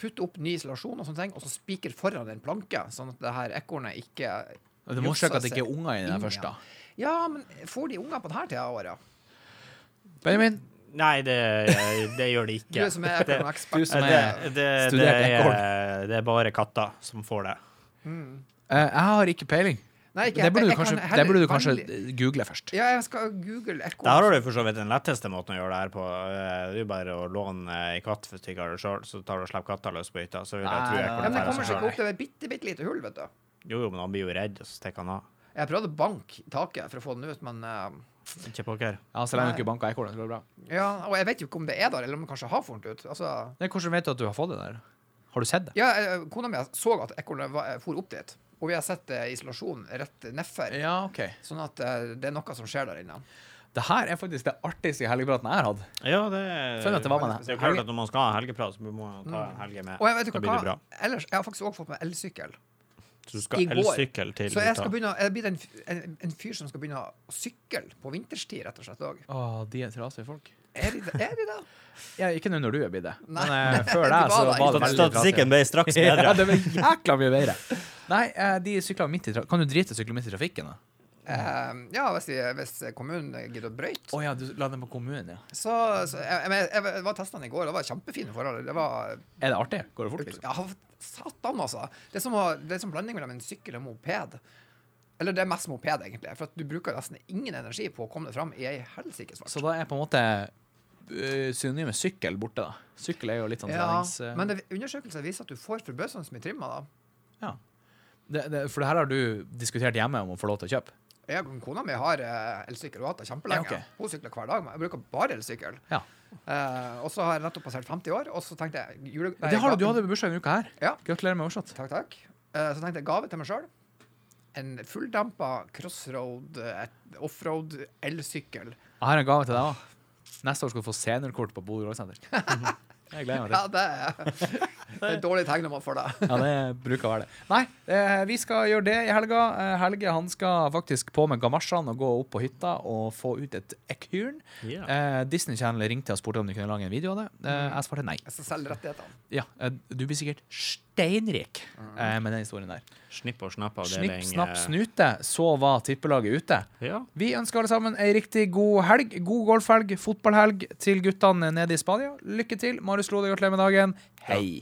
Putte opp ny isolasjon og sånne ting, og så spiker foran en planke, sånn at det her ekornet ikke Du må sjekke at det ikke er unger i den første først, da. Ja, men får de unger på denne tida av året? Benjamin, Nei, det, det gjør ikke. Du som er ekornekspert. du som det, er det, det, studert ekorn. er, det er bare katter som får det. eh, Jeg har ikke peiling. Nei, ikke, Det burde du jeg kanskje, heller det burde du kanskje google først. Ja, jeg skal google ekko. Der har du for så vidt den letteste måten å gjøre det her på. Eh, Det er jo bare å låne ei katt for det sjøl, så tar du og slipper katta løs på hytta. Så vil jeg Nei, tro jeg nei, Ja, men det kommer seg ikke opp til et bitte, bitte lite hull, vet du. Jo, jo, men han blir jo redd, og så stikker han av. Jeg prøvde å banke taket for å få den ut, men uh, Ikke pokker. Ja, Så lenge du ikke banker ekornet, så går det bra. Ja, og jeg vet jo ikke om det er der, eller om det kanskje har fornt ut. Altså, Nei, Hvordan vet du at du har fått det der? Har du sett det? ja, eh, kona mi så at ekornet for opp dit, og vi har sett eh, isolasjon rett nedfor. Ja, ok. Sånn at eh, det er noe som skjer der inne. Det her er faktisk det artigste helgepraten jeg har hatt. Ja, det er at det var det. Det er jo klart at når man skal ha helgeprat, så må man ta en helge med. Og jeg vet ikke hva, ellers, jeg har faktisk også fått meg elsykkel. Så du skal elsykkel til Så jeg skal begynne, jeg blir en, en, en fyr som skal begynne å sykle på vinterstid, rett og slett òg. Å, de er trasige folk. Er de? Er de det? Ja, ikke nå når du er blitt det. Men eh, før deg så var det veldig Statistikken ble straks bedre. Ja, det ble jækla mye bedre. Nei, eh, de sykler midt i trafikken. Kan du drite i å sykle midt i trafikken, da? Eh, ja, hvis, de, hvis kommunen gidder å brøyte. Oh, ja, du la den på kommunen, ja. Så, så jeg, jeg, jeg var testa den i går, det var kjempefine forhold. Det var Er det artig? Går det fort, liksom? Ja, satan, altså. Det er som, å, det er som blanding mellom en sykkel og en moped. Eller det er mest moped, egentlig. For du bruker nesten ingen energi på å komme deg fram i ei helsikes fart. Så da er på en måte uh, synonymet sykkel borte, da. Sykkel er jo litt sånn trenings... Ja, men det, undersøkelser viser at du får forbausende mye trimmer, da. ja. Det, det, for det her har du diskutert hjemme om å få lov til å kjøpe. Jeg, kona mi har eh, elsykkel, hun har hatt det kjempelenge. Ja, okay. Hun sykler hver dag, men jeg bruker bare elsykkel. Ja. Eh, og så har jeg nettopp passert 50 år, og så tenkte jeg jule, nei, Det har du, du hadde bursdag denne uka her. Ja. Gratulerer med oversatt. Takk, takk. Eh, så tenkte jeg gave til meg sjøl. En fulldempa crossroad, offroad elsykkel. Jeg har en gave til deg òg. Neste år skal du få seniorkort på Bodø Rollsenter. Jeg gleder meg til. Ja, det er, det er et dårlig tegn når man får det. Ja, det bruker å være det. Nei, eh, vi skal gjøre det i helga. Eh, Helge han skal faktisk på med gamasjene og gå opp på hytta og få ut et ekhyrn. Yeah. Eh, Disney Channel ringte og spurte om de kunne lage en video av det. Eh, jeg svarte nei. Jeg skal selge rettighetene. Ja, du blir sikkert steinrik eh, med den historien der. Snipp og snapp-avdeling. Snipp, snapp, snute, så var tippelaget ute. Ja. Vi ønsker alle sammen ei riktig god helg. God golfhelg, fotballhelg til guttene nede i Spania. Lykke til. Marius Lode, gratulerer med dagen. Hei.